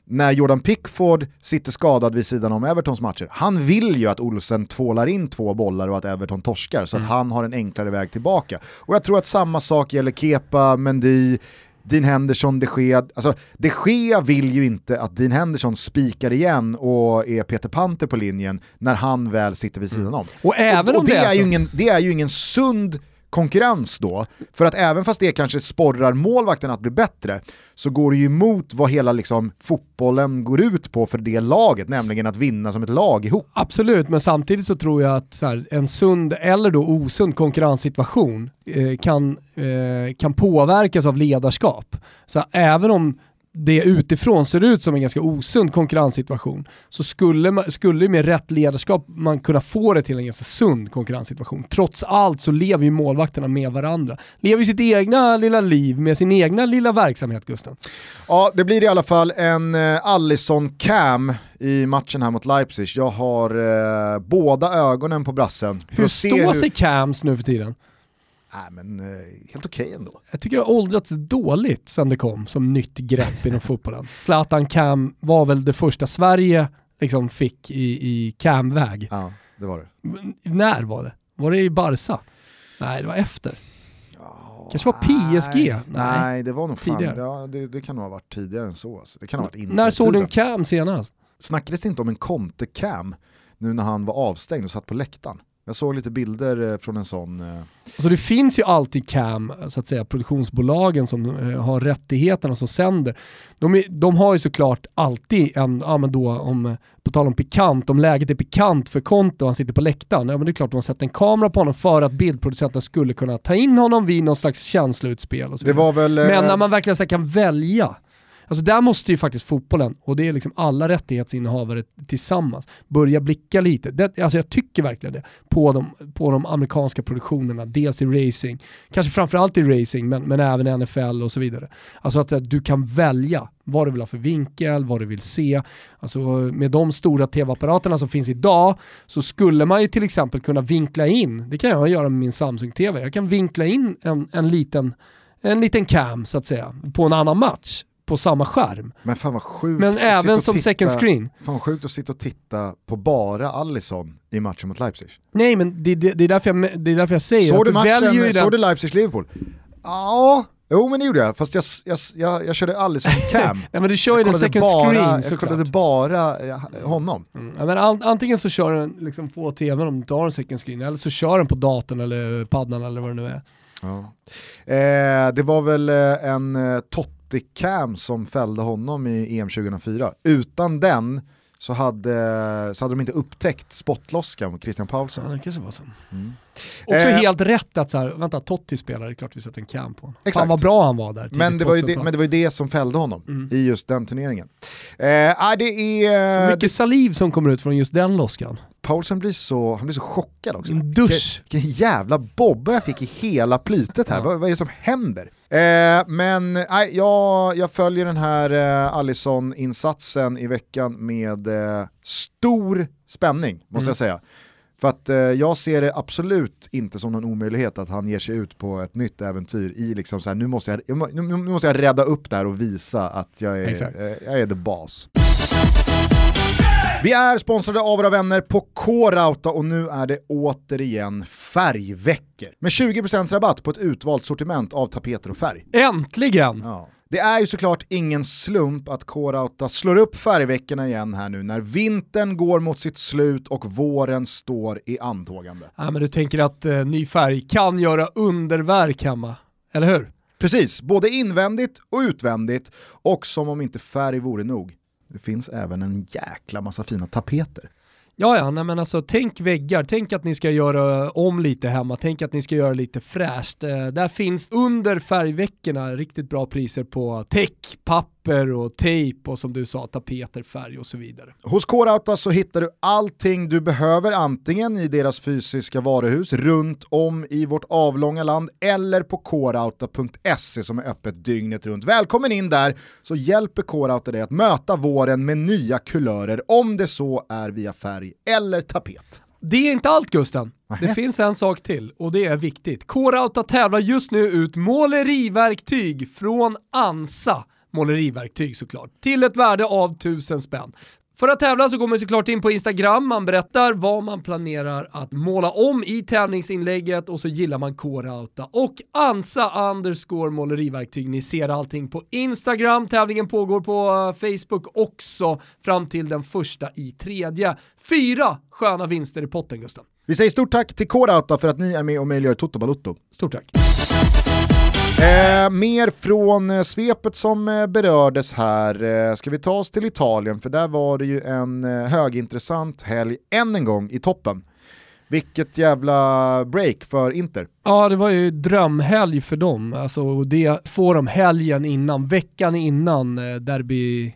när Jordan Pickford sitter skadad vid sidan om Evertons matcher, han vill ju att Olsen tvålar in två bollar och att Everton torskar så att mm. han har en enklare väg tillbaka. Och jag tror att samma sak gäller Kepa, Mendy, Dean Henderson, de Gea. Alltså, de Gea vill ju inte att Dean Henderson spikar igen och är Peter Panter på linjen när han väl sitter vid sidan mm. om. Och, även och, och det, är, är ju ingen, det är ju ingen sund konkurrens då. För att även fast det kanske sporrar målvakten att bli bättre så går det ju emot vad hela liksom, fotbollen går ut på för det laget, nämligen att vinna som ett lag ihop. Absolut, men samtidigt så tror jag att här, en sund eller då osund konkurrenssituation eh, kan, eh, kan påverkas av ledarskap. Så även om det utifrån ser ut som en ganska osund konkurrenssituation så skulle, man, skulle med rätt ledarskap man kunna få det till en ganska sund konkurrenssituation. Trots allt så lever ju målvakterna med varandra. Lever ju sitt egna lilla liv med sin egna lilla verksamhet Gusten. Ja, det blir i alla fall en eh, Allison-cam i matchen här mot Leipzig. Jag har eh, båda ögonen på brassen. Hur står sig Cams nu för tiden? Nej men eh, helt okej okay ändå. Jag tycker det har åldrats dåligt sen det kom som nytt grepp inom fotbollen. Zlatan Cam var väl det första Sverige liksom fick i, i Cam-väg. Ja, det var det. när var det? Var det i Barca? Nej, det var efter. Kanske var PSG? Nej, nej det var nog tidigare. Fan, ja, det, det, kan ha varit tidigare än så. Alltså. Det kan ha varit när såg du en Cam senast? Snackades det inte om en Conte-Cam nu när han var avstängd och satt på läktaren? Jag såg lite bilder eh, från en sån. Eh, alltså det finns ju alltid CAM, så att säga, produktionsbolagen som eh, har rättigheterna som sänder. De, är, de har ju såklart alltid en, ja men då om, på tal om pikant, om läget är pikant för Konto och han sitter på läktaren, ja men det är klart de har sett en kamera på honom för att bildproducenten skulle kunna ta in honom vid någon slags känsloutspel. Och så det var väl, men när man verkligen så kan välja, Alltså där måste ju faktiskt fotbollen, och det är liksom alla rättighetsinnehavare tillsammans, börja blicka lite. Det, alltså jag tycker verkligen det, på de, på de amerikanska produktionerna, dels i racing, kanske framförallt i racing, men, men även NFL och så vidare. Alltså att, att du kan välja vad du vill ha för vinkel, vad du vill se. Alltså med de stora tv-apparaterna som finns idag så skulle man ju till exempel kunna vinkla in, det kan jag göra med min Samsung-tv, jag kan vinkla in en, en liten en liten cam så att säga på en annan match på samma skärm. Men fan vad sjukt. Men även som titta, second screen. Fan vad sjukt att sitta och titta på bara Allison i matchen mot Leipzig. Nej men det, det, det, är, därför jag, det är därför jag säger såg att du, matchen, såg du Leipzig-Liverpool? Ja, Jo men det gjorde jag, fast jag, jag, jag, jag körde Allison cam. Nej men du kör ju den second bara, screen såklart. Jag kollade bara honom. Mm. Ja, men an, antingen så kör den liksom på tvn om du tar en second screen, eller så kör den på datorn eller paddan eller vad det nu är. Ja. Eh, det var väl eh, en eh, tot Cam som fällde honom i EM 2004. Utan den så hade, så hade de inte upptäckt spottloskan med Christian Paulsen. Ja, det kanske var så. Mm. Också eh, helt rätt att så här, vänta Totti spelar, det är klart vi sätter en cam på honom. Fan vad bra han var där. Men det var, ju det, men det var ju det som fällde honom mm. i just den turneringen. Eh, det är, så mycket det, saliv som kommer ut från just den loskan. Paulsen blir så, han blir så chockad också. En dusch. Vilken, vilken jävla bobba jag fick i hela plytet här, ja. vad, vad är det som händer? Eh, men nej, jag, jag följer den här eh, Allison-insatsen i veckan med eh, stor spänning, måste mm. jag säga. För att eh, jag ser det absolut inte som någon omöjlighet att han ger sig ut på ett nytt äventyr i liksom så här, nu måste jag, nu, nu måste jag rädda upp där och visa att jag är, eh, jag är the boss. Vi är sponsrade av våra vänner på K-Rauta och nu är det återigen färgveckor. Med 20% rabatt på ett utvalt sortiment av tapeter och färg. Äntligen! Ja. Det är ju såklart ingen slump att K-Rauta slår upp färgveckorna igen här nu när vintern går mot sitt slut och våren står i antågande. Ja, men du tänker att eh, ny färg kan göra underverk hemma, eller hur? Precis, både invändigt och utvändigt och som om inte färg vore nog det finns även en jäkla massa fina tapeter. Ja, ja, nej, men alltså tänk väggar, tänk att ni ska göra om lite hemma, tänk att ni ska göra lite fräscht. Eh, där finns under färgveckorna riktigt bra priser på täck, papp, papper och tejp och som du sa tapeter, färg och så vidare. Hos K-Rauta så hittar du allting du behöver antingen i deras fysiska varuhus runt om i vårt avlånga land eller på krauta.se som är öppet dygnet runt. Välkommen in där så hjälper K-Rauta dig att möta våren med nya kulörer om det så är via färg eller tapet. Det är inte allt Gusten. Det finns en sak till och det är viktigt. K-Rauta tävlar just nu ut måleriverktyg från Ansa måleriverktyg såklart, till ett värde av 1000 spänn. För att tävla så går man såklart in på Instagram, man berättar vad man planerar att måla om i tävlingsinlägget och så gillar man K-Rauta och Ansa underscore måleriverktyg. Ni ser allting på Instagram, tävlingen pågår på eh, Facebook också fram till den första i tredje. Fyra sköna vinster i potten Gustav. Vi säger stort tack till K-Rauta för att ni är med och möjliggör Toto Balotto. Stort tack. Eh, mer från eh, svepet som eh, berördes här. Eh, ska vi ta oss till Italien? För där var det ju en eh, högintressant helg än en gång i toppen. Vilket jävla break för Inter. Ja, det var ju drömhelg för dem. Alltså, det får de helgen innan, veckan innan eh, derby,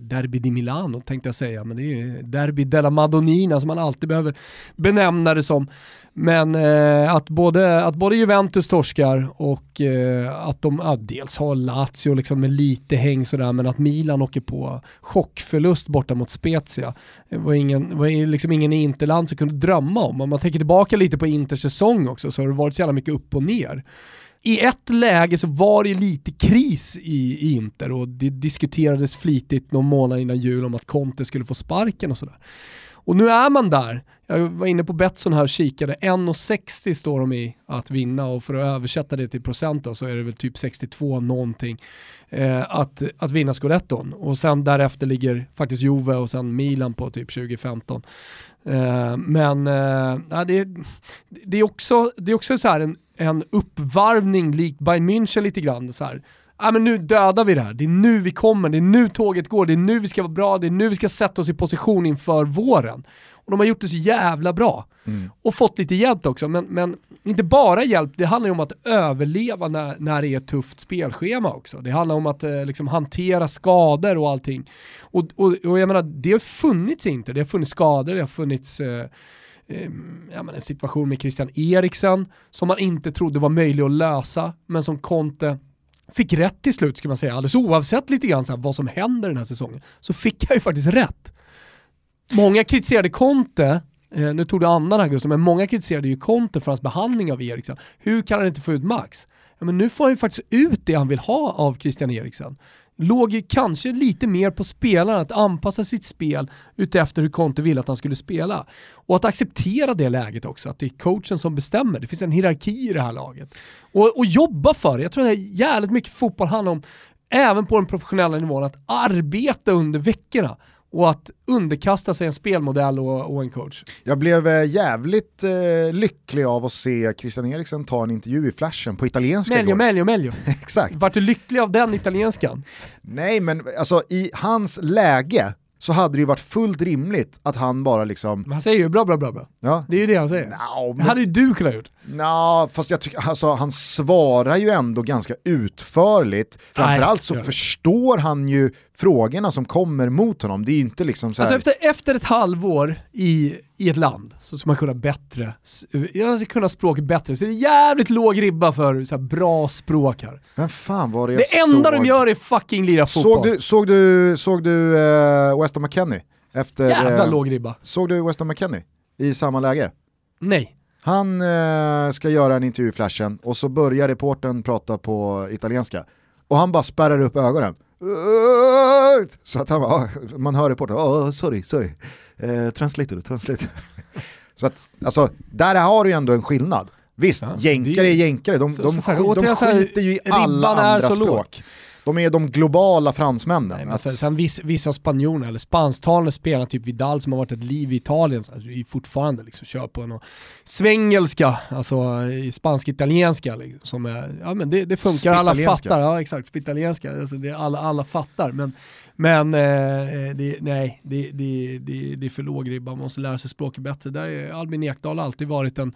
derby di Milano tänkte jag säga, men det är ju Derby della Madonnina som man alltid behöver benämna det som. Men eh, att, både, att både Juventus torskar och eh, att de ja, dels har Lazio liksom med lite häng sådär, men att Milan åker på chockförlust borta mot Spezia. Det var, ingen, var liksom ingen i Interland som kunde drömma om. Om man tänker tillbaka lite på Inters säsong också så har det varit så jävla mycket upp och ner. I ett läge så var det lite kris i, i Inter och det diskuterades flitigt någon månad innan jul om att Conte skulle få sparken och sådär. Och nu är man där. Jag var inne på Betsson här och kikade. 1,60 står de i att vinna och för att översätta det till procent då, så är det väl typ 62 någonting eh, att, att vinna scudetton. Och sen därefter ligger faktiskt Juve och sen Milan på typ 2015. Eh, men eh, det, det, är också, det är också så en, en uppvarvning likt Bayern München lite grann. Så här ah, men nu dödar vi det här, det är nu vi kommer, det är nu tåget går, det är nu vi ska vara bra, det är nu vi ska sätta oss i position inför våren. Och de har gjort det så jävla bra. Mm. Och fått lite hjälp också, men, men inte bara hjälp, det handlar ju om att överleva när, när det är ett tufft spelschema också. Det handlar om att eh, liksom, hantera skador och allting. Och, och, och, jag menar, det har funnits inte, det har funnits skador, det har funnits eh, eh, ja, en situation med Christian Eriksen som man inte trodde var möjlig att lösa, men som Conte fick rätt till slut ska man säga, alldeles oavsett lite grann så här, vad som händer den här säsongen, så fick jag ju faktiskt rätt. Många kritiserade Conte, eh, nu tog du andan här Gustav, men många kritiserade ju Conte för hans behandling av Eriksen. Hur kan han inte få ut max? Ja, men nu får han ju faktiskt ut det han vill ha av Christian Eriksen låg ju kanske lite mer på spelaren att anpassa sitt spel utefter hur Conte ville att han skulle spela. Och att acceptera det läget också, att det är coachen som bestämmer. Det finns en hierarki i det här laget. Och, och jobba för det. Jag tror att det är jävligt mycket fotboll handlar om, även på den professionella nivån, att arbeta under veckorna och att underkasta sig en spelmodell och, och en coach. Jag blev eh, jävligt eh, lycklig av att se Christian Eriksen ta en intervju i Flashen på italienska Melio, igår. Melio, Melio. Exakt. Vart du lycklig av den italienskan? Nej, men alltså i hans läge så hade det ju varit fullt rimligt att han bara liksom... Men han säger ju bra, bra, bra, bra. Ja. Det är ju det han säger. No, men... Det hade ju du kunnat gjort. Ja, fast jag tycker, alltså han svarar ju ändå ganska utförligt. Framförallt så förstår han ju frågorna som kommer mot honom. Det är ju inte liksom så här... Alltså efter, efter ett halvår i, i ett land så ska man kunna bättre, jag ska kunna språket bättre. Så det är jävligt låg ribba för så bra språk här. Men fan var det jag Det enda de gör är fucking lira fotboll. Såg du, såg du, såg du uh, Weston McKennie? Efter, Jävla uh, låg ribba. Såg du Weston McKennie i samma läge? Nej. Han uh, ska göra en intervju i flashen och så börjar reporten prata på italienska. Och han bara spärrar upp ögonen. Så att han bara, man hör reportern, oh, sorry, sorry, eh, translator, translator. Så att, alltså, där har du ju ändå en skillnad. Visst, ja, jänkare är jänkare, de, så, de, så, de, de skiter ju i alla andra språk. Låg. De är de globala fransmännen. Nej, sen, sen vissa, vissa spanjorer eller spansktalande spelare, typ Vidal som har varit ett liv i Italien, så är fortfarande liksom kör på en svengelska, alltså spansk-italienska. Liksom, ja, men det, det funkar, alla fattar. Ja exakt, spitalienska, alltså, det, alla, alla fattar. Men, men eh, det, nej, det, det, det, det är för låg ribba, man måste lära sig språket bättre. Där har Albin Ekdal alltid varit en,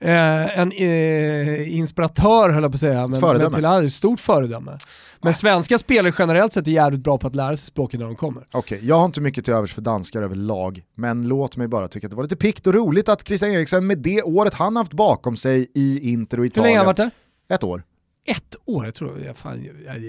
eh, en eh, inspiratör höll jag på att säga. Men, föredöme. men till stort föredöme. Men svenska spelare generellt sett är jävligt bra på att lära sig språket när de kommer. Okej, okay, jag har inte mycket till övers för danskar överlag, men låt mig bara tycka att det var lite pikt och roligt att Christian Eriksen med det året han haft bakom sig i Inter och Italien. Hur länge har han varit där? Ett år. Ett år? Jag tror, ja, fan,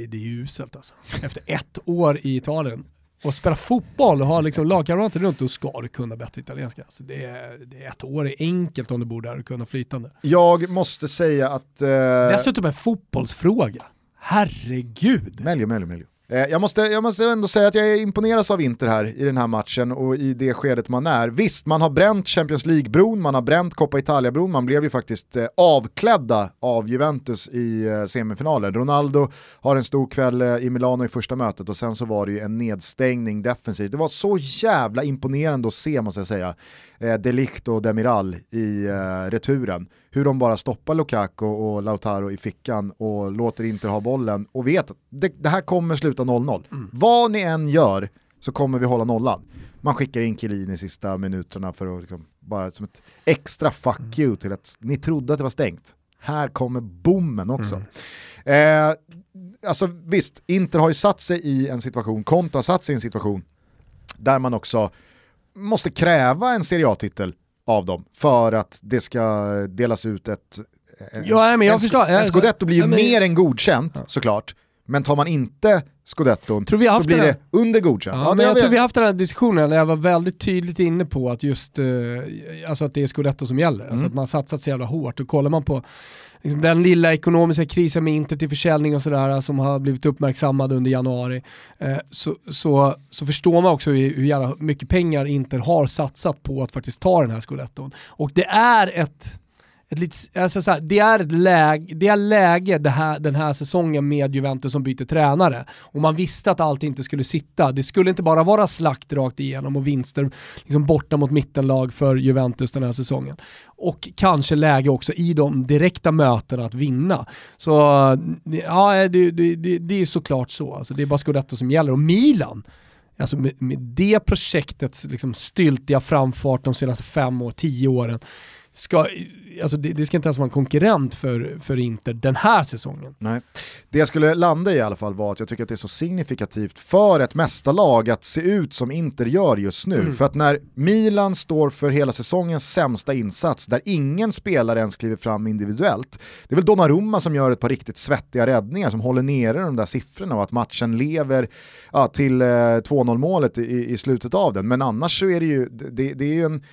det är ju uselt alltså. Efter ett år i Italien och spela fotboll och ha liksom lagkamrater runt, då ska du kunna bättre italienska. Alltså det, är, det är ett år är enkelt om du bor där och kunna flytande. Jag måste säga att... Eh... Dessutom en fotbollsfråga. Herregud! Melio, Melio, Melio. Eh, jag måste, jag måste ändå säga att jag imponeras av Inter här i den här matchen och i det skedet man är. Visst, man har bränt Champions League-bron, man har bränt Coppa Italia-bron, man blev ju faktiskt eh, avklädda av Juventus i eh, semifinalen. Ronaldo har en stor kväll i Milano i första mötet och sen så var det ju en nedstängning defensivt. Det var så jävla imponerande att se måste jag säga. Delict och Demiral i returen hur de bara stoppar Lukaku och Lautaro i fickan och låter Inter ha bollen och vet att det, det här kommer sluta 0-0. Mm. Vad ni än gör så kommer vi hålla nollan. Man skickar in Chiellini i sista minuterna för att liksom, bara som ett extra fuck Mm. you till att ni trodde att det var stängt. Här kommer bommen också. Mm. Eh, alltså visst, Inter har ju satt sig i en situation, Conte har satt sig i en situation där man också måste kräva en Serie A-titel av dem för att det ska delas ut ett... en- Ja, men jag en, förstår. en scudetto blir ju Ja, men- mer än godkänt såklart, men tar man inte scudetton Tror vi så blir det under godkänt. Ja, Ja, men jag vi- tror vi har haft den här diskussionen där jag var väldigt tydligt inne på att just eh, alltså att det är Scudetto som gäller. Alltså Mm. att man satsat så jävla hårt. Och kollar man på liksom, den lilla ekonomiska krisen med Inter till försäljning och sådär eh, som har blivit uppmärksammad under januari eh, så, så, så förstår man också hur, hur jävla mycket pengar Inter har satsat på att faktiskt ta den här Scudetton. Och det är ett ett lite, alltså så här, det är ett läge, det är läge det här, den här säsongen med Juventus som byter tränare. Och man visste att allt inte skulle sitta. Det skulle inte bara vara slakt rakt igenom och vinster liksom borta mot mittenlag för Juventus den här säsongen. Och kanske läge också i de direkta mötena att vinna. Så ja, det, det, det, det är såklart så. Alltså, det är bara Scudetto som gäller. Och Milan, Alltså med, med det projektets liksom styltiga framfart de senaste fem år, tio åren, ska, alltså det, det ska inte ens vara en konkurrent för, för Inter den här säsongen. Nej. Det jag skulle landa i i alla fall var att jag tycker att det är så signifikativt för ett mästarlag att se ut som Inter gör just nu. Mm. För att när Milan står för hela säsongens sämsta insats, där ingen spelare ens kliver fram individuellt, det är väl Donnarumma som gör ett par riktigt svettiga räddningar som håller nere de där siffrorna och att matchen lever ja, till eh, 2-0 målet i, i slutet av den. Men annars så är det ju, det, det är ju en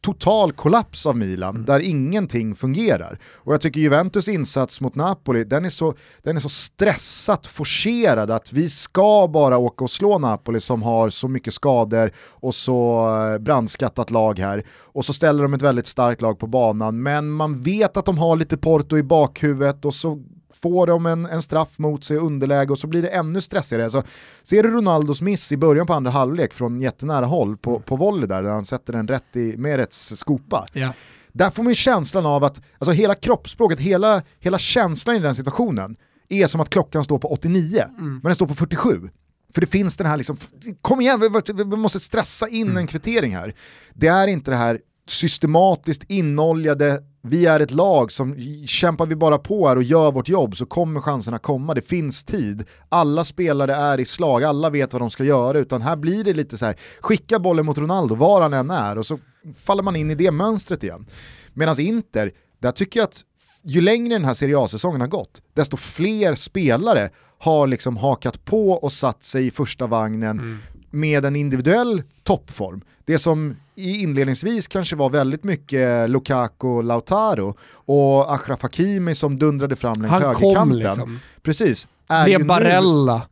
total kollaps av Milan där ingenting fungerar. Och jag tycker Juventus insats mot Napoli, den är så, den är så stressat forcerad att vi ska bara åka och slå Napoli som har så mycket skador och så eh, brandskattat lag här. Och så ställer de ett väldigt starkt lag på banan, men man vet att de har lite Porto i bakhuvudet och så får de en, en straff mot sig, underläge och så blir det ännu stressigare. Alltså, ser du Ronaldos miss i början på andra halvlek från jättenära håll på, på volley där, där han sätter den rätt i Merets skopa. Ja. Där får man ju känslan av att, alltså hela kroppsspråket, hela, hela känslan i den situationen är som att klockan står på 89, men den står på 47. För det finns den här liksom, kom igen, vi, vi måste stressa in en kvittering här. Det är inte det här systematiskt inoljade, vi är ett lag som kämpar vi bara på här och gör vårt jobb så kommer chanserna komma, det finns tid, alla spelare är i slag, alla vet vad de ska göra, utan här blir det lite så här, skicka bollen mot Ronaldo var han än är och så faller man in i det mönstret igen. Medan Inter, där tycker jag att ju längre den här Serie A-säsongen har gått, desto fler spelare har liksom hakat på och satt sig i första vagnen. Mm med en individuell toppform. Det som i inledningsvis kanske var väldigt mycket Lukaku, Lautaro och Achraf Hakimi som dundrade fram längs Han högerkanten. liksom. Precis. Är Det är nu- Barella.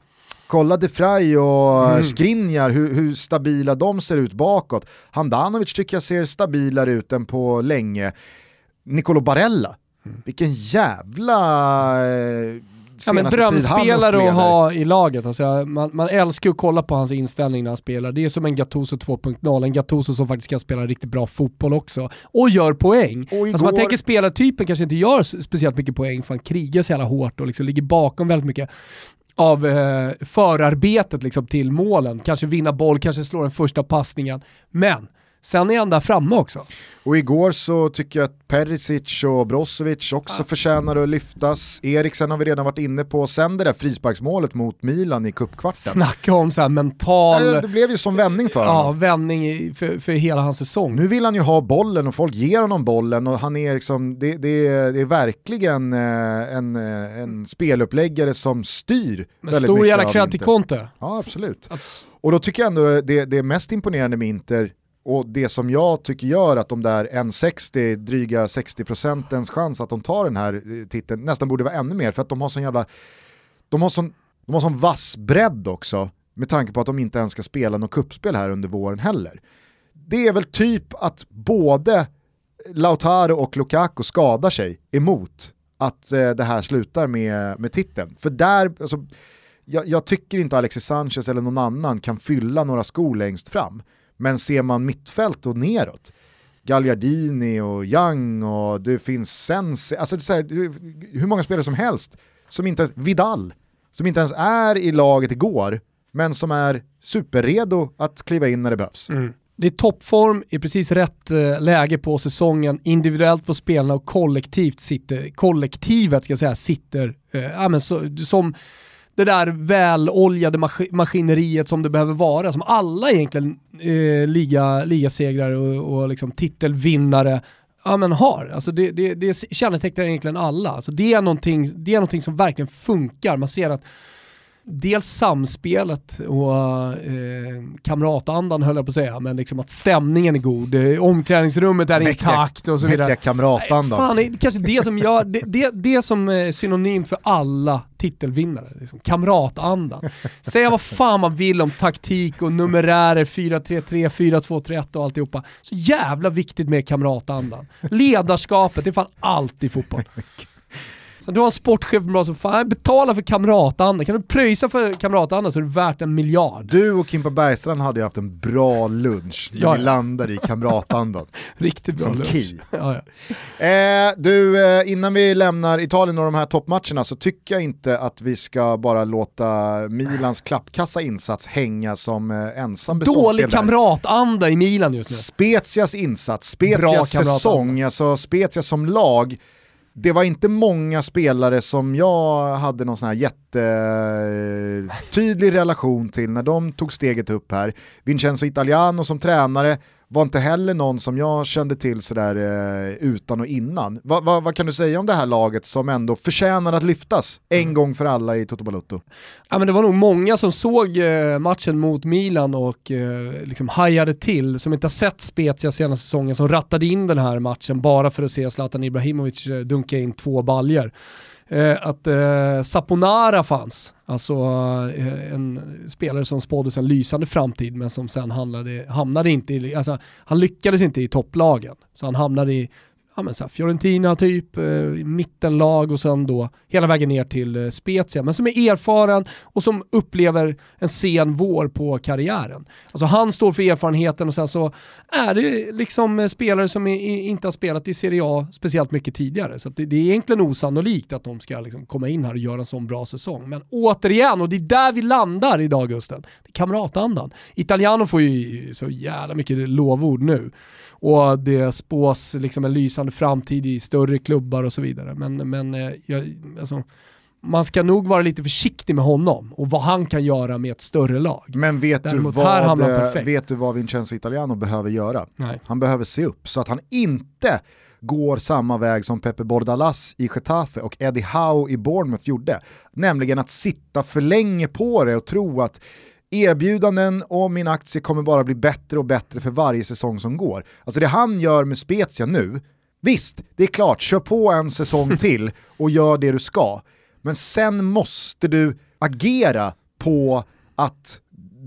Kolla De Frey och Mm. Skriniar, hur, hur stabila de ser ut bakåt. Handanovic tycker jag ser stabilare ut än på länge. Nicolo Barella, Mm. vilken jävla eh, Ja, men drömspelare att ha i laget. Alltså, man, man älskar att kolla på hans inställning när han spelar. Det är som en Gattuso 2.0, en Gattuso som faktiskt kan spela riktigt bra fotboll också. Och gör poäng. Och Alltså man igår- tänker spelartypen kanske inte gör speciellt mycket poäng för han krigar så jävla hårt och liksom ligger bakom väldigt mycket av eh, förarbetet liksom till målen. Kanske vinna boll, kanske slå den första passningen. Men sen är han där framme också. Och igår så tycker jag att Perisic och Brozovic också förtjänar att lyftas. Eriksen har vi redan varit inne på. Sen det där frisparksmålet mot Milan i cupkvarten. Snacka om så här mental Eh, Det blev ju som vändning för ja, honom. vändning i- för, för hela hans säsong. Nu vill han ju ha bollen och folk ger honom bollen och han är liksom, det, det, är, det är verkligen eh, en, eh, en speluppläggare som styr Men väldigt stor mycket jävla av cred till. Conte. Ja, absolut. Och då tycker jag ändå det, det mest imponerande med Inter och det som jag tycker gör att de där 1,60, dryga 60% chans att de tar den här eh, titeln nästan borde vara ännu mer för att de har sån jävla, de har sån, de har sån vass bredd också med tanke på att de inte ens ska spela något kuppspel här under våren heller. Det är väl typ att både Lautaro och Lukaku skadar sig emot att eh, det här slutar med, med titeln. För där, alltså, jag, jag tycker inte Alexis Sanchez eller någon annan kan fylla några skor längst fram. Men ser man mittfält och neråt, Gagliardini och Young och det finns Sensi, alltså det så här, hur många spelare som helst, som inte, Vidal, som inte ens är i laget igår, men som är superredo att kliva in när det behövs. Mm. Det är toppform i precis rätt eh, läge på säsongen, individuellt på spelarna och kollektivt sitter, kollektivet ska jag säga, sitter eh, ja, men så, som det där väloljade mas maskineriet som det behöver vara, som alla egentligen eh, liga, ligasegrare och, och liksom titelvinnare ja, men har. Alltså det, det, det kännetecknar egentligen alla. Alltså det, är någonting, det är någonting som verkligen funkar. Man ser att dels samspelet och eh, kamratandan höll jag på att säga, men liksom att stämningen är god, eh, omklädningsrummet är mäktiga, intakt och så vidare. Mäktiga kamratandan. fan, det kanske det som gör, det, det, det som är synonymt för alla titelvinnare, liksom, kamratandan. Säga vad fan man vill om taktik och numerärer, 4-3-3, 4-2-3-1 och alltihopa. Så jävla viktigt med kamratandan. Ledarskapet, det är fan allt i fotboll. Så du har en sportchef bra som fan, betala för kamratanda. Kan du pröjsa för kamratanda så är det värt en miljard. Du och Kimpa Bergstrand hade ju haft en bra lunch när ja, vi landade i kamratandan. Riktigt bra som lunch. Ja, ja. Eh, du, eh, innan vi lämnar Italien och de här toppmatcherna så tycker jag inte att vi ska bara låta Milans klappkassa insats hänga som eh, ensam Dålig kamratanda i Milan just nu. Spezias insats, Spezias säsong, alltså Spezia som lag det var inte många spelare som jag hade någon sån här jättetydlig relation till när de tog steget upp här. Vincenzo Italiano som tränare var inte heller någon som jag kände till sådär eh, utan och innan. Va, va, vad kan du säga om det här laget som ändå förtjänar att lyftas en mm. gång för alla i Toto Balutto? Ja, men det var nog många som såg eh, matchen mot Milan och eh, liksom hajade till, som inte har sett Spezia senaste säsongen, som rattade in den här matchen bara för att se Zlatan Ibrahimovic dunka in två baljer eh, att eh, Saponara fanns. Alltså eh, en spelare som spåddes en lysande framtid men som sen hamnade, hamnade inte i, alltså, han lyckades inte i topplagen. Så han hamnade i ja, men så här, Fiorentina typ, eh, mittenlag och sen då hela vägen ner till eh, Spezia. Men som är erfaren och som upplever en sen vår på karriären. Alltså han står för erfarenheten och sen så är det liksom eh, spelare som är, inte har spelat i Serie A speciellt mycket tidigare. Så det, det, är egentligen osannolikt att de ska liksom komma in här och göra en sån bra säsong. Men återigen, och det är där vi landar idag Gusten, det är kamratandan. Italiano får ju så jävla mycket lovord nu och det spås liksom en lysande framtid i större klubbar och så vidare. Men, men eh, jag, alltså, man ska nog vara lite försiktig med honom och vad han kan göra med ett större lag. Men vet, du vad, eh, vet du vad Vincenzo Italiano behöver göra? Nej. Han behöver se upp så att han inte går samma väg som Pepe Bordalas i Getafe och Eddie Howe i Bournemouth gjorde. Nämligen att sitta för länge på det och tro att erbjudanden och min aktie kommer bara bli bättre och bättre för varje säsong som går. Alltså det han gör med Spezia nu, visst, det är klart, kör på en säsong till och gör det du ska. Men sen måste du agera på att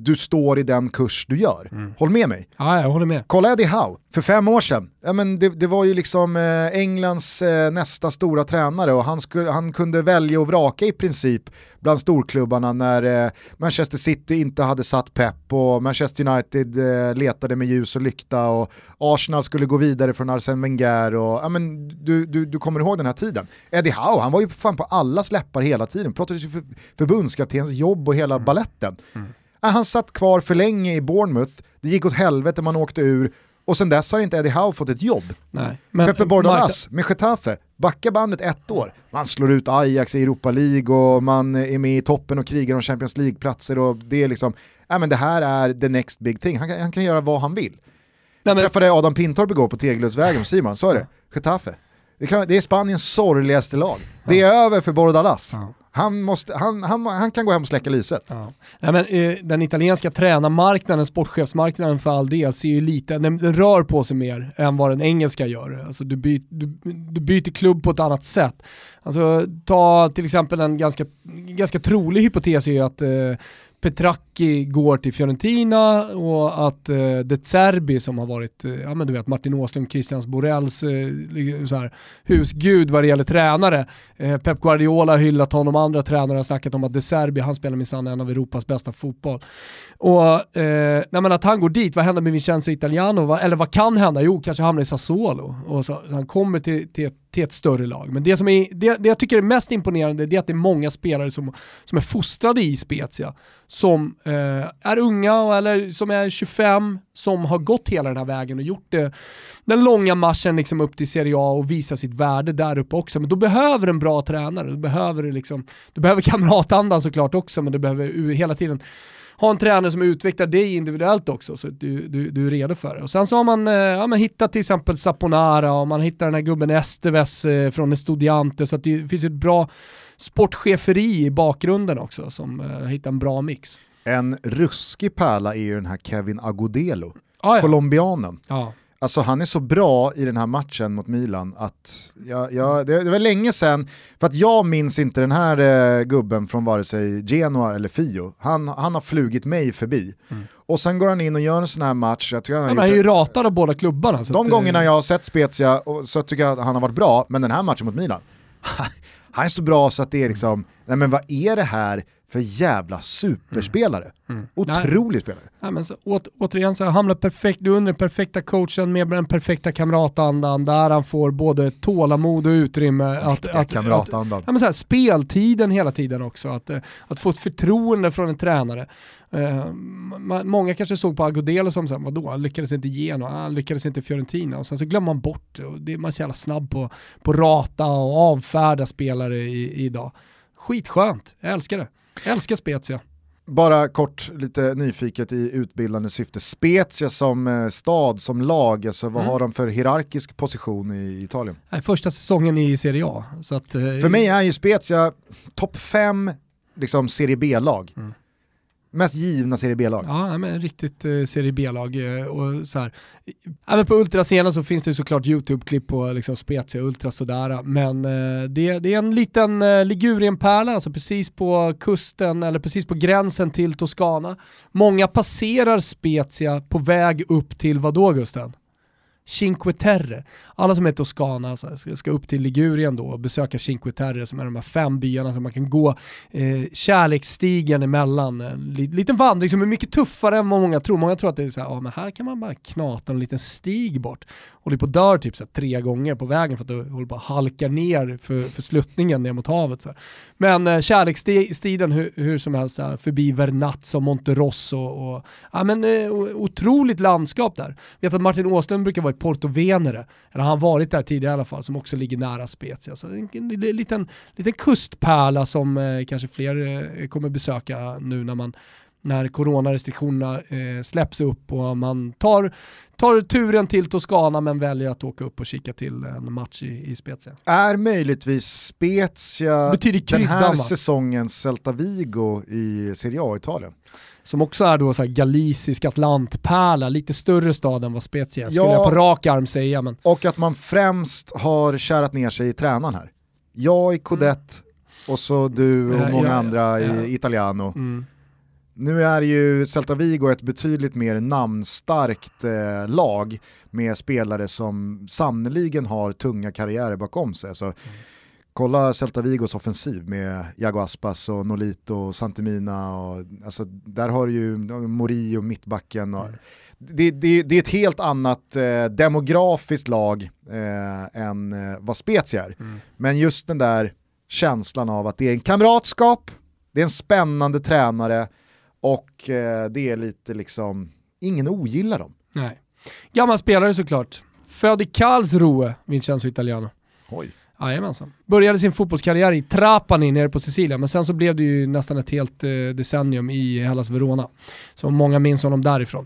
du står i den kurs du gör. Mm. Håll med mig. Ja, jag håller med. Kolla Eddie Howe, för fem år sedan, ja, men det, det var ju liksom eh, Englands eh, nästa stora tränare och han, skulle, han kunde välja och vraka i princip bland storklubbarna när eh, Manchester City inte hade satt pepp och Manchester United eh, letade med ljus och lykta och Arsenal skulle gå vidare från Arsene Wenger och ja, men, du, du, du kommer ihåg den här tiden. Eddie Howe, han var ju fan på alla släppar hela tiden, pratade ju för, förbundskaptenens jobb och hela mm. balletten. Mm. Han satt kvar för länge i Bournemouth, det gick åt helvete, man åkte ur och sen dess har inte Eddie Howe fått ett jobb. Nej, men, Pepe Bordalas med Getafe, backa bandet ett år. Man slår ut Ajax i Europa League och man är med i toppen och krigar om Champions League-platser och det är liksom, ja men det här är the next big thing. Han kan, han kan göra vad han vill. Nej, men... Träffade Adam Pintorp igår på Tegeludsvägen, Simon, så är det. Getafe. Det, kan, det, är Spaniens sorgligaste lag. Det är över för Bordalas. Ja. Han, måste, han, han, han kan gå hem och släcka lyset. Ja. Nej, men, eh, den italienska tränarmarknaden, sportchefsmarknaden för all del, ser ju lite, den, den, rör på sig mer än vad den engelska gör. Alltså, du, byt, du, du byter klubb på ett annat sätt. Alltså, ta till exempel en ganska, ganska trolig hypotes är ju att eh, Petracchi går till Fiorentina och att eh, De Zerbi som har varit, eh, ja men du vet Martin Åslund, Christians Borells eh, så här, husgud vad det gäller tränare. Eh, Pep Guardiola har hyllat honom, andra tränare har snackat om att De Zerbi, han spelar minsann en av Europas bästa fotboll. Och eh, nej, att han går dit, vad händer med Vincenzo Italiano? Va, eller vad kan hända? Jo, kanske hamnar i Sassuolo. Och så, så han kommer till, till, till, ett större lag. Men det som är, det, det jag tycker är mest imponerande det är att det är många spelare som, som är fostrade i Spezia som eh, är unga eller som är 25, som har gått hela den här vägen och gjort det, den långa marschen liksom upp till Serie A och visa sitt värde där uppe också. Men då behöver en bra tränare, du behöver, liksom, du behöver kamratandan såklart också, men du behöver hela tiden ha en tränare som utvecklar dig individuellt också så att du, du, du är redo för det. Och sen så har man, eh, ja, man hittat till exempel Saponara och man hittar den här gubben Esteves eh, från Estudiante så att det finns ett bra sportcheferi i bakgrunden också som uh, hittar en bra mix. En ruskig pärla är ju den här Kevin Agudelo, ah, ja. colombianen. Ja. Alltså han är så bra i den här matchen mot Milan att jag, jag, det, det var länge sedan, för att jag minns inte den här eh, gubben från vare sig Genoa eller Fio. Han, han har flugit mig förbi. Mm. Och sen går han in och gör en sån här match. Jag han, han är ju ratad av båda klubbarna. de att, gångerna jag har sett Spezia så tycker jag att han har varit bra, men den här matchen mot Milan, han är så bra så att det är liksom, nej men vad är det här för jävla superspelare? Mm. mm. Otrolig nej. spelare. Nej, men så, å, återigen så hamnar perfekt, du under den perfekta coachen med den perfekta kamratandan där han får både tålamod och utrymme. Att, att, kamratandan. Att, ja, men så här, speltiden hela tiden också, att, eh, att få ett förtroende från en tränare. Uh, många kanske såg på Agudelo som såhär, vadå, han lyckades inte ge något, han lyckades inte Fiorentina och sen så glömmer man bort det. Och det man är så jävla snabb på, på rata och avfärda spelare i, idag. Skitskönt, jag älskar det. Jag älskar Spezia. Bara kort, lite nyfiket i utbildande syfte. Spezia som eh, stad, som lag, alltså, vad mm. har de för hierarkisk position i Italien? Första säsongen i Serie A. Så att, eh, för mig är ju Spezia topp fem liksom, Serie B-lag. Mm. Mest givna Serie B-lag. Ja, men riktigt eh, Serie B-lag. Eh, och så här. Även på Ultrascenen så finns det såklart YouTube-klipp på liksom, Spezia Ultra sådär. Men eh, det, det, är en liten eh, Ligurien-pärla, alltså precis på kusten eller precis på gränsen till Toscana. Många passerar Spezia på väg upp till vadå Gusten? Cinque Terre. Alla som är Toscana ska upp till Ligurien då och besöka Cinque Terre som är de här fem byarna som man kan gå eh, kärleksstigen emellan. En liten vandring som är mycket tuffare än vad många tror. Många tror att det är så här, ja, men här kan man bara knata en liten stig bort. Håller på dör typ så här, tre gånger på vägen för att du håller på att halka ner för, för sluttningen ner mot havet. Så här. Men eh, kärleksstigen hur, hur, som helst, här, förbi Vernazza och Monterosso och, ja, men, eh, otroligt landskap där. Jag vet att Martin Åslund brukar vara i Porto Venere, eller han varit där tidigare i alla fall, som också ligger nära Spezia. Så en, en, en liten, liten kustpärla som eh, kanske fler eh, kommer besöka nu när man när coronarestriktionerna eh, släpps upp och man tar, tar turen till Toscana men väljer att åka upp och kika till en match i, i Spezia. Är möjligtvis Spezia den här säsongens Celta Vigo i Serie A Italien? Som också är då så här galicisk atlantpärla, lite större stad än vad Spezia skulle ja, jag på rak arm säga. Men... Och att man främst har kärat ner sig i tränaren här. Jag i Codette mm. och så du och många ja, andra ja, i Italiano. Mm. Nu är ju Celta Vigo ett betydligt mer namnstarkt eh, lag med spelare som sannoliken har tunga karriärer bakom sig. Så, mm. Kolla Celta Vigos offensiv med Jago Aspas och Nolito och Santemina. Och, alltså, där har du ju Mori och mittbacken. Och, mm. det, det, det, är ett helt annat eh, demografiskt lag eh, än eh, vad Spezia är. Mm. Men just den där känslan av att det är en kamratskap, det är en spännande tränare, och eh, det är lite liksom, ingen ogillar dem. Nej. Gammal spelare såklart. Född i Karlsruhe, Vincenzo Italiano. Oj. Jajamensan. Började sin fotbollskarriär i Trapani nere på Sicilien, men sen så blev det ju nästan ett helt eh, decennium i Hellas Verona. Så många minns honom därifrån.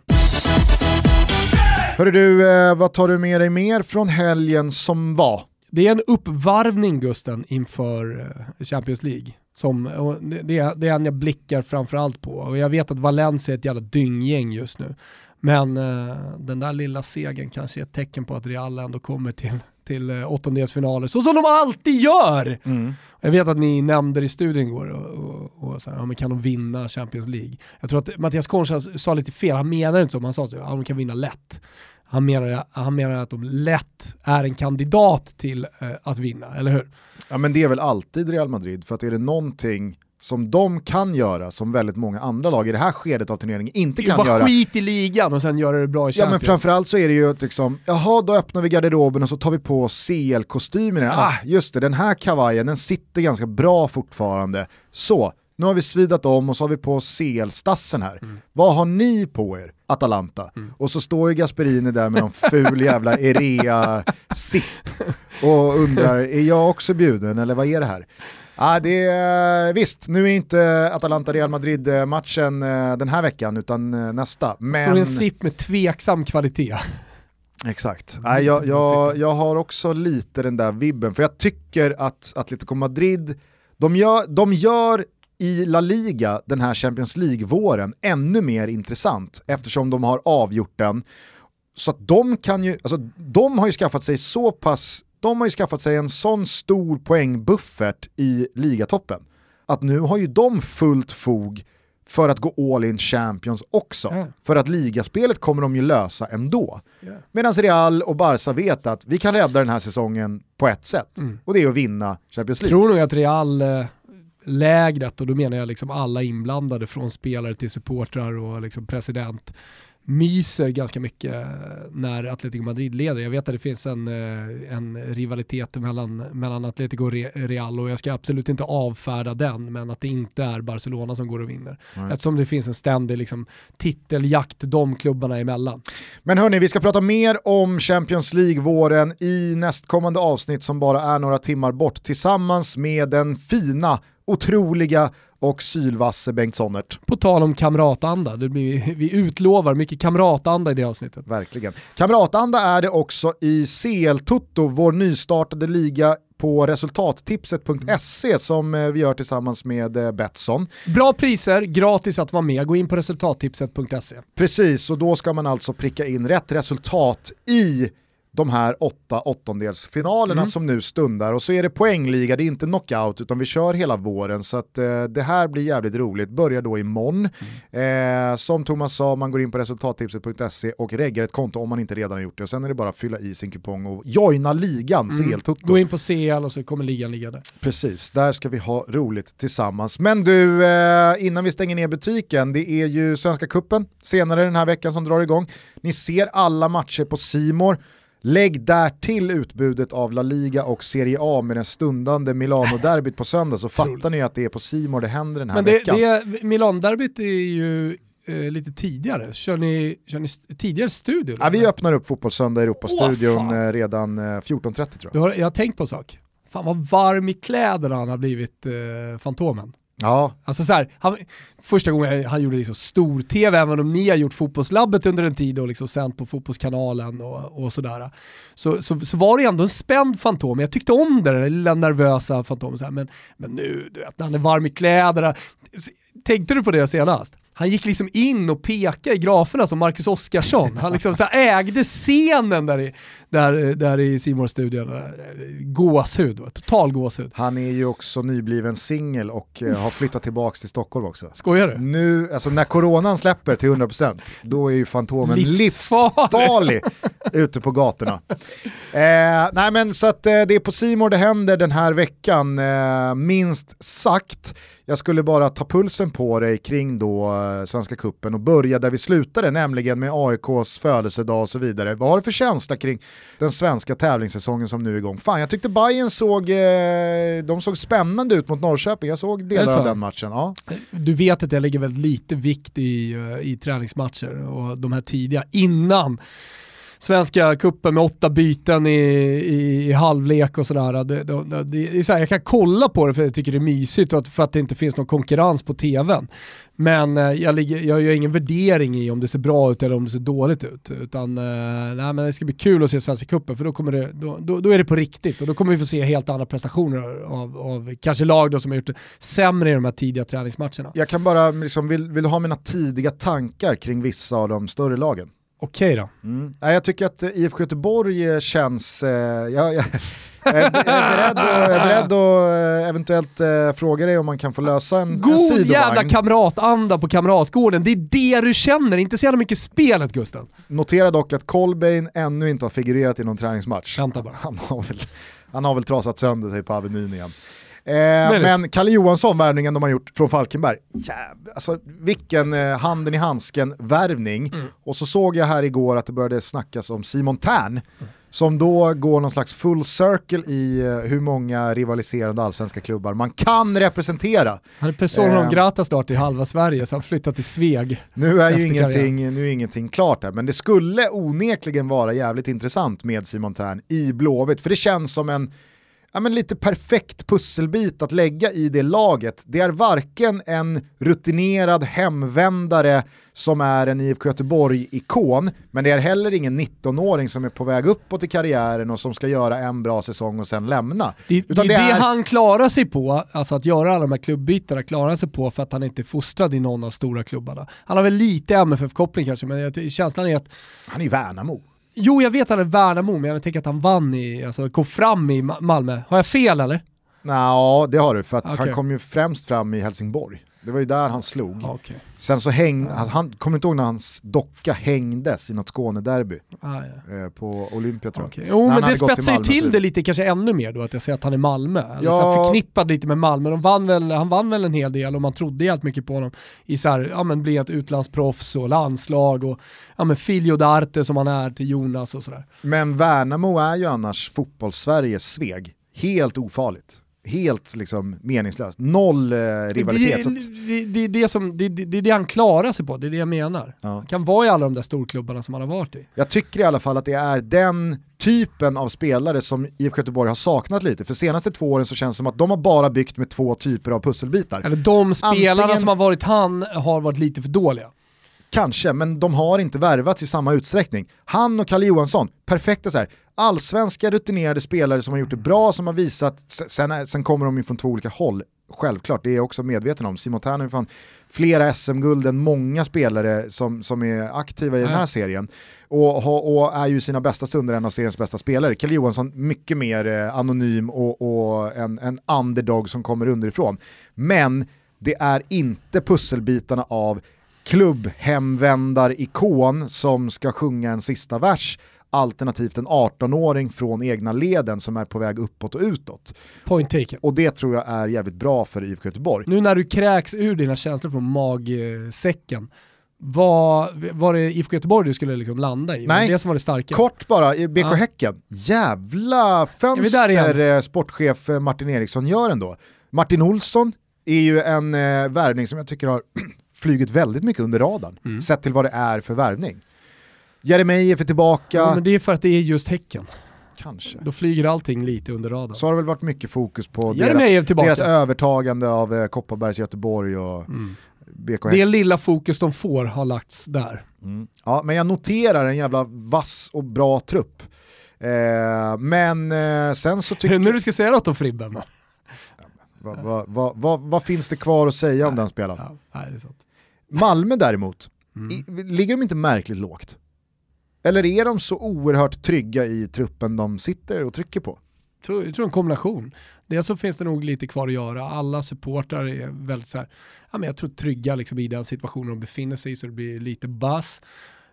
Hörru du, eh, vad tar du med dig mer från helgen som var? Det är en uppvarvning Gusten inför eh, Champions League. Som, det, är, det är en jag blickar framförallt på. Och jag vet att Valencia är ett jävla dynggäng just nu. Men uh, den där lilla segern kanske är ett tecken på att Real ändå kommer till, till uh, åttondelsfinaler, så som de alltid gör! Mm. Jag vet att ni nämnde det i studion igår, och, och, och så här, ja, men kan de vinna Champions League? Jag tror att Mattias Concha sa lite fel, han menar inte så, han sa att ja, de kan vinna lätt. Han menar, han menar att de lätt är en kandidat till uh, att vinna, eller hur? Ja men det är väl alltid Real Madrid, för att är det någonting som de kan göra som väldigt många andra lag i det här skedet av turneringen inte kan bara göra. Bara skit i ligan och sen göra det bra i Champions. Ja men framförallt så är det ju liksom, jaha då öppnar vi garderoben och så tar vi på CL-kostymerna. Ja. Ah just det, den här kavajen den sitter ganska bra fortfarande. Så, nu har vi svidat om och så har vi på CL-stassen här. Mm. Vad har ni på er, Atalanta? Mm. Och så står ju Gasperini där med någon ful jävla Erea-sipp och undrar, är jag också bjuden eller vad är det här? Ja, det är, visst, nu är inte Atalanta-Real Madrid-matchen eh, den här veckan utan eh, nästa. Men... Står en sipp med tveksam kvalitet. Exakt. Nej, jag, jag, jag har också lite den där vibben, för jag tycker att Atletico Madrid, de gör, de gör i La Liga den här Champions League-våren ännu mer intressant eftersom de har avgjort den. Så att de kan ju, alltså de har ju skaffat sig så pass, de har ju skaffat sig en sån stor poängbuffert i ligatoppen att nu har ju de fullt fog för att gå all in Champions också. Mm. För att ligaspelet kommer de ju lösa ändå. Yeah. Medan Real och Barca vet att vi kan rädda den här säsongen på ett sätt mm. och det är att vinna Champions League. Tror nog att Real eh, lägret och då menar jag liksom alla inblandade från spelare till supportrar och liksom president myser ganska mycket när Atletico Madrid leder. Jag vet att det finns en, eh, en rivalitet mellan, mellan Atletico och Real och jag ska absolut inte avfärda den, men att det inte är Barcelona som går och vinner. Mm. Eftersom det finns en ständig liksom, titeljakt de klubbarna emellan. Men hörni, vi ska prata mer om Champions League-våren i nästkommande avsnitt som bara är några timmar bort tillsammans med den fina otroliga och sylvasse Bengt Sonnert. På tal om kamratanda, det blir, vi utlovar mycket kamratanda i det avsnittet. Verkligen. Kamratanda är det också i CL-Toto, vår nystartade liga på resultattipset.se som eh, vi gör tillsammans med eh, Betsson. Bra priser, gratis att vara med. Gå in på resultattipset.se. Precis, och då ska man alltså pricka in rätt resultat i de här åtta åttondelsfinalerna mm. som nu stundar och så är det poängliga, det är inte knockout utan vi kör hela våren så att eh, det här blir jävligt roligt. Börjar då imorgon. Mm. Eh, som Thomas sa, man går in på resultattipset.se och reggar ett konto om man inte redan har gjort det och sen är det bara att fylla i sin kupong och joina ligan, mm. CL-toto. Gå in på CL och så kommer ligan ligga där. Precis, där ska vi ha roligt tillsammans. Men du, eh, innan vi stänger ner butiken, det är ju Svenska Kuppen senare den här veckan som drar igång. Ni ser alla matcher på Simor. Lägg där till utbudet av La Liga och Serie A med den stundande Milano-derbyt på söndag så fattar ni att det är på Simor det händer den här Men det, veckan. Det, Milano-derbyt är ju eh, lite tidigare. Kör ni, kör ni tidigare studio? Ja, vi öppnar upp Fotbollssöndag Europa-studion oh, redan eh, 14.30 tror jag. Har, jag har tänkt på en sak. Fan vad varm i kläderna han har blivit, eh, Fantomen. Ja. Alltså så här, han, första gången han gjorde liksom stor-tv, även om ni har gjort fotbollslabbet under en tid och liksom sänt på fotbollskanalen och, och sådär. Så, så, så, var det ändå en spänd Fantom, jag tyckte om det, den lilla nervösa Fantomen. Men, men nu, du vet, när han är varm i kläderna. Tänkte du på det senast? Han gick liksom in och pekade i graferna som Marcus Oskarsson. Han liksom så ägde scenen där i, där, där i simor studion Gåshud, total gåshud. Han är ju också nybliven singel och uh, har flyttat tillbaka till Stockholm också. Skojar du? Nu, alltså när coronan släpper till 100% då är ju Fantomen livsfarlig ute på gatorna. Eh, nej men så att eh, det är på Simor det händer den här veckan, eh, minst sagt. Jag skulle bara ta pulsen på dig kring då eh, Svenska Kuppen och börja där vi slutade, nämligen med AIKs födelsedag och så vidare. Vad har du för känsla kring den svenska tävlingssäsongen som nu är igång? Fan, jag tyckte Bayern såg, eh, de såg spännande ut mot Norrköping, jag såg delar av den matchen. Ja. Du vet att jag lägger väldigt lite vikt i, eh, i träningsmatcher och de här tidiga, innan Svenska kuppen med åtta byten i, i, i halvlek och sådär. Det, det, det, så här, jag kan kolla på det för jag tycker det är mysigt och för att det inte finns någon konkurrens på tvn. Men eh, jag, ligger, jag gör ingen värdering i om det ser bra ut eller om det ser dåligt ut. Utan eh, nej, men det ska bli kul att se Svenska Cupen för då, kommer det, då, då, då, är det på riktigt och då kommer vi få se helt andra prestationer av, av kanske lag då som har gjort det sämre i de här tidiga träningsmatcherna. Jag kan bara, liksom, vill, vill ha mina tidiga tankar kring vissa av de större lagen? Okej okay då. Mm. Jag tycker att IFK Göteborg eh, känns, eh, jag, jag, jag, är beredd att, jag är beredd att eh, eventuellt eh, fråga dig om man kan få lösa en, God en sidovagn. God jävla kamratanda på Kamratgården, det är det du känner, inte så jävla mycket spelet Gusten. Notera dock att Colbain ännu inte har figurerat i någon träningsmatch. Vänta bara. Han har väl, han har väl trasat sönder sig på Avenyn igen. Eh, men Kalle Johansson, värvningen de har gjort från Falkenberg, jävlar, alltså vilken eh, handen i handsken värvning. Mm. Och så såg jag här igår att det började snackas om Simon Tern, mm. som då går någon slags full circle i eh, hur många rivaliserande allsvenska klubbar man kan representera. Han är person eh, grata snart i halva Sverige, så han flyttar till Sveg. Nu är ju ingenting, nu är ingenting klart här, men det skulle onekligen vara jävligt intressant med Simon Tern i Blåvitt, för det känns som en ja, men lite perfekt pusselbit att lägga i det laget. Det är varken en rutinerad hemvändare som är en IFK Göteborg-ikon, men det är heller ingen 19-åring som är på väg uppåt i karriären och som ska göra en bra säsong och sen lämna. Det, Utan det, det är det han klarar sig på, alltså att göra alla de här klubbytena, klarar sig på för att han inte är fostrad i någon av stora klubbarna. Han har väl lite MFF-koppling kanske, men känslan är att... Han är ju Värnamo. Jo, jag vet att han är Värnamo, men jag tänker att han vann i, alltså kom fram i Malmö. Har jag fel eller? Ja, det har du, för att okay. han kom ju främst fram i Helsingborg. Det var ju där han slog. Okay. Sen så hängde, han, han kommer inte ihåg när hans docka hängdes i något Skånederby ah, ja. eh, på Olympia tror jag. Okay. Jo men det spetsar ju till, till det lite kanske ännu mer då att jag säger att han är Malmö. Eller ja. så förknippad lite med Malmö. De vann väl, han vann väl en hel del och man trodde jävligt mycket på honom i så här, ja men bli ett utlandsproffs och landslag och ja men Filio Darte som han är till Jonas och sådär. Men Värnamo är ju annars fotbolls-Sveriges Sveg. Helt ofarligt helt liksom meningslöst. Noll eh, rivalitet. Det, det, det, det, som, det, det, det är det han klarar sig på, det är det jag menar. Ja. Han kan vara i alla de där storklubbarna som han har varit i. Jag tycker i alla fall att det är den typen av spelare som IFK Göteborg har saknat lite. För senaste två åren så känns det som att de har bara byggt med två typer av pusselbitar. Eller de spelarna Antingen... som har varit han har varit lite för dåliga. Kanske, men de har inte värvats i samma utsträckning. Han och Kalle Johansson, perfekta så här. allsvenska rutinerade spelare som har gjort det bra, som har visat, sen, sen kommer de ju från två olika håll, självklart, det är jag också medveten om. Simon Tern har fan flera SM-guld än många spelare som, som är aktiva i den här serien. Och, och, är ju sina bästa stunder en av seriens bästa spelare. Kalle Johansson mycket mer eh, anonym och, och en, en underdog som kommer underifrån. Men det är inte pusselbitarna av klubbhemvändarikon som ska sjunga en sista vers alternativt en 18-åring från egna leden som är på väg uppåt och utåt. Point taken. Och det tror jag är jävligt bra för IFK Göteborg. Nu när du kräks ur dina känslor från magsäcken, vad var det IFK Göteborg du skulle liksom landa i? Nej, det som var det starka? kort bara, BK ja. Häcken. Jävla fönster eh, sportchef Martin Eriksson gör ändå. Martin Olsson är ju en eh, värvning som jag tycker har flugit väldigt mycket under radarn, mm. sett till vad det är för värvning. Jeremejeff är tillbaka. Ja, men det är för att det är just Häcken. Kanske. Då flyger allting lite under radarn. Så har det väl varit mycket fokus på deras, deras, övertagande av eh, Kopparbergs Göteborg och mm. BK Det lilla fokus de får har lagts där. Mm. Ja, men jag noterar en jävla vass och bra trupp. Eh, men eh, sen så tycker... Är det nu du ska säga något om Fribben? Vad va, va, va, va, finns det kvar att säga om den spelaren? Ja, nej, det är sant. Malmö däremot, mm. i, ligger de inte märkligt lågt? Eller är de så oerhört trygga i truppen de sitter och trycker på? Jag tror, jag tror en kombination. Dels så finns det nog lite kvar att göra. Alla supportrar är väldigt så här, ja, men jag tror trygga liksom i den situationen de befinner sig i så det blir lite buzz.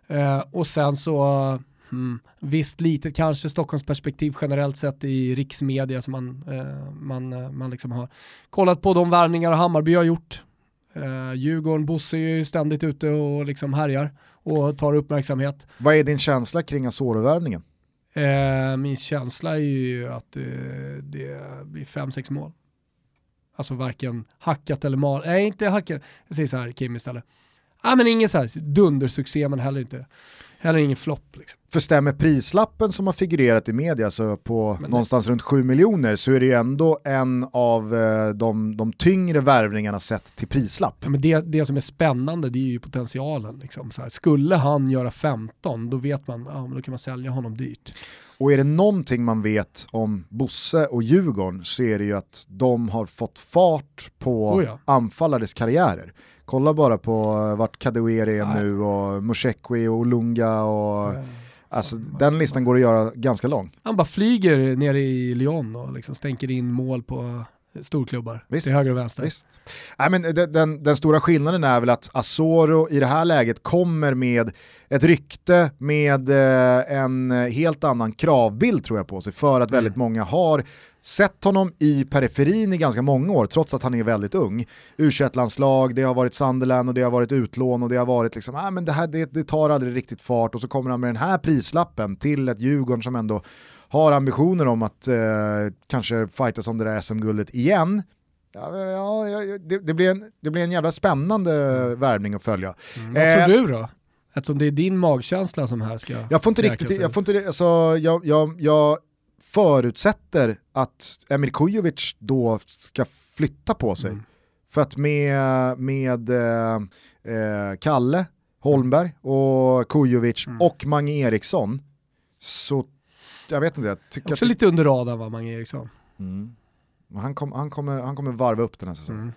Eh, och sen så Mm. Visst, litet kanske Stockholmsperspektiv generellt sett i riksmedia som man, eh, man, eh, man liksom har kollat på de värvningar Hammarby har gjort. Eh, Djurgården, Bosse är ju ständigt ute och liksom härjar och tar uppmärksamhet. Vad är din känsla kring Asoro-värvningen? Eh, min känsla är ju att eh, det blir fem sex mål. Alltså varken hackat eller mal. Nej, inte hackat. Jag säger så här, Kim istället. Ja, men ingen så här dundersuccé, men heller inte Heller ingen flopp. Liksom. För stämmer prislappen som har figurerat i media så på Men någonstans det... runt 7 miljoner så är det ju ändå en av eh, de, de tyngre värvningarna sett till prislapp. Ja, men det, det som är spännande det är ju potentialen. Liksom. Så här, skulle han göra 15 då vet man, ja, men då kan man sälja honom dyrt. Och är det någonting man vet om Bosse och Djurgården så är det ju att de har fått fart på oh ja. anfallares karriärer. Kolla bara på eh, vart Kadewere är nu och Mushekwi och Olunga och Alltså den listan går att göra ganska lång. Han bara flyger ner i Lyon och liksom stänker in mål på storklubbar Visst, till höger och vänster. Visst. Nej, men den, den, den, stora skillnaden är väl att Asoro i det här läget kommer med ett rykte med eh, en helt annan kravbild tror jag på sig för att mm. väldigt många har sett honom i periferin i ganska många år trots att han är väldigt ung. u landslag det har varit Sunderland och det har varit utlån och det har varit liksom, ah, men det här det, det tar aldrig riktigt fart och så kommer han med den här prislappen till ett Djurgården som ändå har ambitioner om att eh, kanske fightas om det där SM-guldet igen. Ja, ja, det, det, blir en, det blir en jävla spännande mm. värvning att följa. Mm, vad eh, tror du då? Eftersom det är din magkänsla som här ska Jag får inte riktigt, jag får inte, alltså, jag, jag, jag förutsätter att Emir Kujovic då ska flytta på sig. Mm. För att med, med eh, eh, Kalle, Holmberg och Kujovic mm. och Mange Eriksson så jag vet inte. Jag tycker Också att lite under radarn va, Mange Eriksson. Mm. Han, kom, han, kommer, han kommer varva upp den här säsongen. Mm.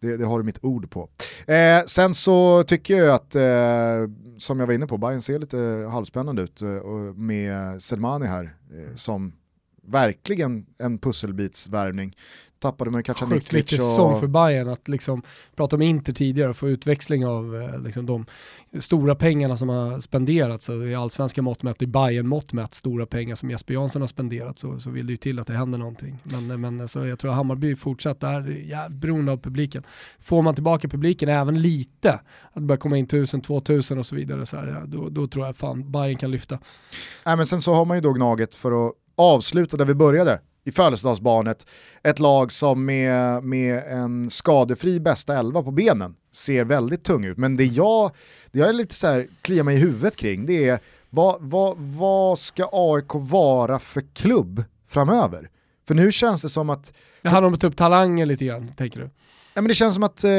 Det, det, har du mitt ord på. Eh, sen så tycker jag att, eh, som jag var inne på, Bayern ser lite halvspännande ut eh, med Selmani här eh, som verkligen en pusselbitsvärvning tappade man kanske Sjukt viktig säsong för Bayern att liksom prata om Inter tidigare och få utväxling av eh, liksom de stora pengarna som har spenderats i allsvenska mått mätt, i Bayern mått mätt, stora pengar som Jesper Jansson har spenderat så, så vill det ju till att det händer någonting. Men, men så jag tror att Hammarby fortsatt är ja, beroende av publiken. Får man tillbaka publiken även lite, att det börjar komma in 1000, 2000 och så vidare, så här, då, då tror jag fan Bayern kan lyfta. Nej, men sen så har man ju då Gnaget för att avsluta där vi började i födelsedagsbarnet. Ett lag som med, med en skadefri bästa elva på benen ser väldigt tung ut. Men det jag, det jag är lite så här, kliar mig i huvudet kring det är vad, vad, vad ska AIK vara för klubb framöver? För nu känns det som att... Det handlar om att ta upp talanger lite grann, tänker du? Ja, men det känns som att eh,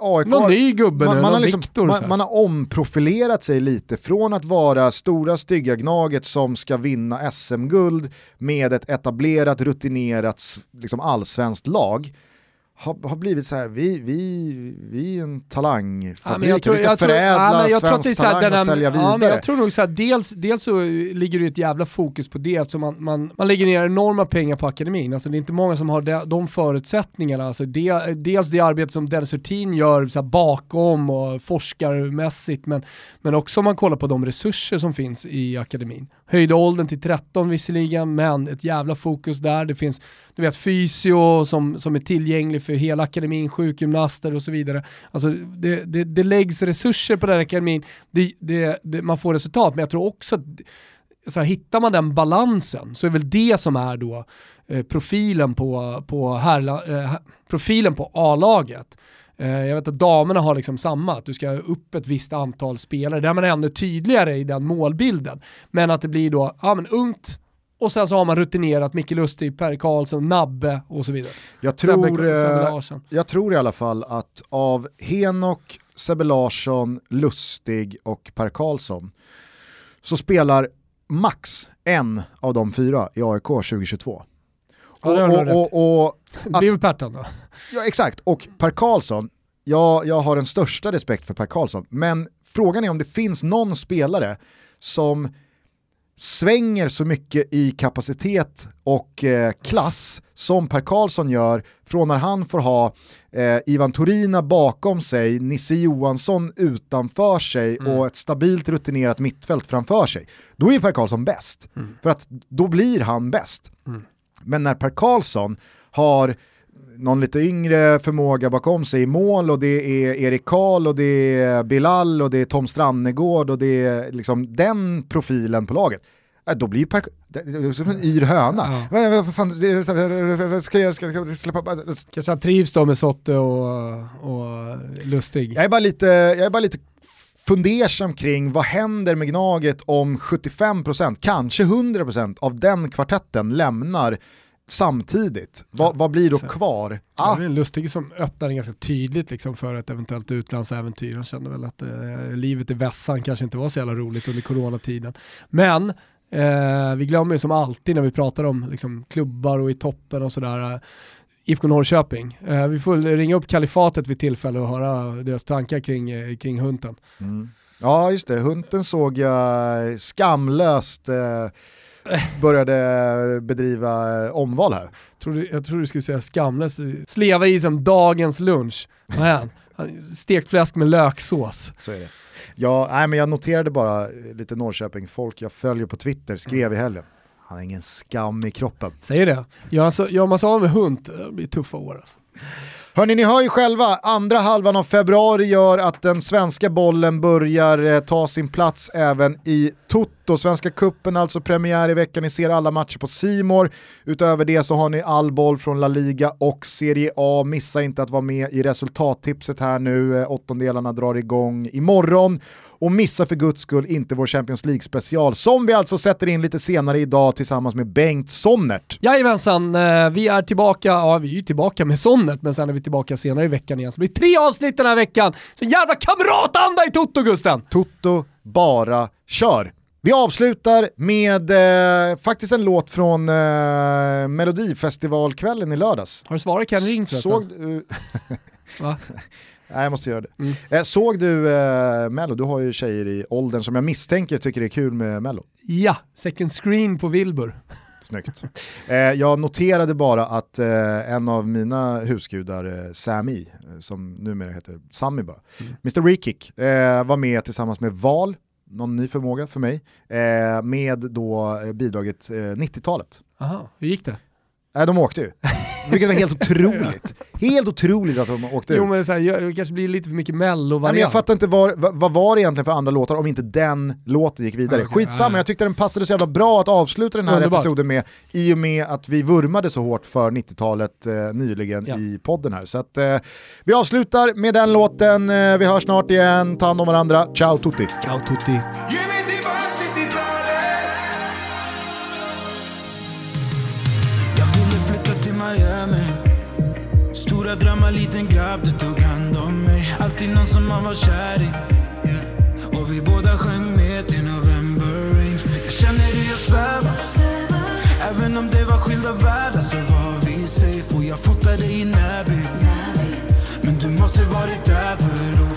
AIK... Någon ny gubbe man, nu, man, har liksom, Victor, man, man, har omprofilerat sig lite från att vara stora stygga Gnaget som ska vinna SM-guld med ett etablerat, rutinerat liksom allsvenskt lag har, har blivit så här, vi, vi, vi är en talangfabrik, ja, tror, vi ska förädla ja, svensk talang här, och sälja vidare. Ja, men jag tror nog så här, dels, dels så ligger det ett jävla fokus på det eftersom man, man, man lägger ner enorma pengar på akademin. Alltså, det är inte många som har de, de förutsättningarna. Alltså, det, dels det arbete som Dennis Hurtin gör så här, bakom och forskarmässigt, men, men också om man kollar på de resurser som finns i akademin. Höjde åldern till 13 visserligen, men ett jävla fokus där. Det finns du vet, fysio som, som är tillgänglig för hela akademin, sjukgymnaster och så vidare. Alltså det, det, det läggs resurser på den akademin, det, det, det, man får resultat, men jag tror också att så här, hittar man den balansen så är väl det som är då eh, profilen på, på, härla, eh, profilen på A-laget. Eh, jag vet att damerna har liksom samma, att du ska upp ett visst antal spelare, där man är ännu tydligare i den målbilden. Men att det blir då, ja men ungt, och sen så har man rutinerat Micke Lustig, Per Karlsson, Nabbe och så vidare. Jag tror, Sebbe, Sebbe jag tror i alla fall att av Henok, Sebbe Larsson, Lustig och Per Karlsson så spelar max en av de fyra i AIK 2022. Ja, det har och, och, och, Det blir Pertan då? Ja exakt, och Per Karlsson, ja, jag har den största respekt för Per Karlsson, men frågan är om det finns någon spelare som svänger så mycket i kapacitet och eh, klass som Per Karlsson gör från när han får ha eh, Ivan Torina bakom sig, Nisse Johansson utanför sig mm. och ett stabilt rutinerat mittfält framför sig. Då är Per Karlsson bäst, mm. för att då blir han bäst. Mm. Men när Per Karlsson har någon lite yngre förmåga bakom sig i mål och det är Erik Karl och det är Bilal och det är Tom Strannegård och det är liksom den profilen på laget. Då blir ju är som en yr höna. Ja. ska jag, ska jag släppa... Kanske han trivs då med Sotte och, och Lustig. Jag är bara lite, jag är bara lite fundersam kring vad händer med Gnaget om 75%, kanske 100% av den kvartetten lämnar samtidigt. Va, vad blir då kvar? Ah. Det är en lustig som öppnar ganska tydligt liksom för ett eventuellt utlandsäventyr. Han kände väl att eh, livet i vässan kanske inte var så jävla roligt under coronatiden. Men eh, vi glömmer ju som alltid när vi pratar om liksom, klubbar och i toppen och sådär. Eh, IFK Norrköping. Eh, vi får ringa upp kalifatet vid tillfälle och höra deras tankar kring, eh, kring Hunten. Mm. Ja just det, Hunten såg jag skamlöst eh, började bedriva eh, omval här. jag trodde du skulle säga skamlös. Sleva isen dagens lunch. Vad är han? Stekt fläsk med löksås. Så är det. Ja, nej, men jag noterade bara lite Norrköping-folk jag följer på Twitter skrev i helgen. Han har ingen skam i kroppen. Säger det. Gör man sig av med hund, det blir tuffa år alltså. Hörni, ni hör ju själva, andra halvan av februari gör att den svenska bollen börjar eh, ta sin plats även i Toto. Svenska kuppen alltså premiär i veckan, ni ser alla matcher på Simor. Utöver det så har ni all boll från La Liga och Serie A. Missa inte att vara med i resultattipset här nu, eh, åttondelarna drar igång imorgon. Och missa för guds skull inte vår Champions League-special som vi alltså sätter in lite senare idag tillsammans med Bengt Sonnert. Jajamensan, eh, vi är tillbaka, ja vi är ju tillbaka med Sonnert men sen är vi tillbaka senare i veckan igen. Så det blir tre avsnitt den här veckan. Så jävla kamratanda i Toto Gusten! Toto, bara kör! Vi avslutar med eh, faktiskt en låt från eh, Melodifestivalkvällen i lördags. Har du svarat Ken Ring förresten? Såg du... Va? Nej, jag måste göra det. Mm. Eh, såg du eh, Mello? Du har ju tjejer i åldern som jag misstänker tycker det är kul med Mello. Ja, second screen på Wilbur. Snyggt. Eh, jag noterade bara att eh, en av mina husgudar, eh, Sami, eh, som numera heter Sami bara, mm. Mr. Rekick, eh, var med tillsammans med Val, någon ny förmåga för mig, med då bidraget 90-talet. Aha, hur gick det? Nej, de åkte ju. Vilket var helt otroligt. Helt otroligt att de åkte ut. Jo men så här, det kanske blir lite för mycket mello-variant. Jag fattar inte vad, vad var det egentligen för andra låtar om inte den låten gick vidare. Okay, Skitsamma, jag tyckte den passade så jävla bra att avsluta den här Underbart. episoden med i och med att vi vurmade så hårt för 90-talet eh, nyligen ja. i podden här. Så att, eh, vi avslutar med den låten, eh, vi hörs snart igen, ta hand om varandra, ciao tutti! Ciao tutti! Stora drömmar, liten grabb, du tog hand om mig. Alltid någon som man var kär i. Och vi båda sjöng med till November Rain. Jag känner hur jag svävar. Även om det var skilda världar så var vi safe. Och jag fotade i närbild Men du måste varit där för att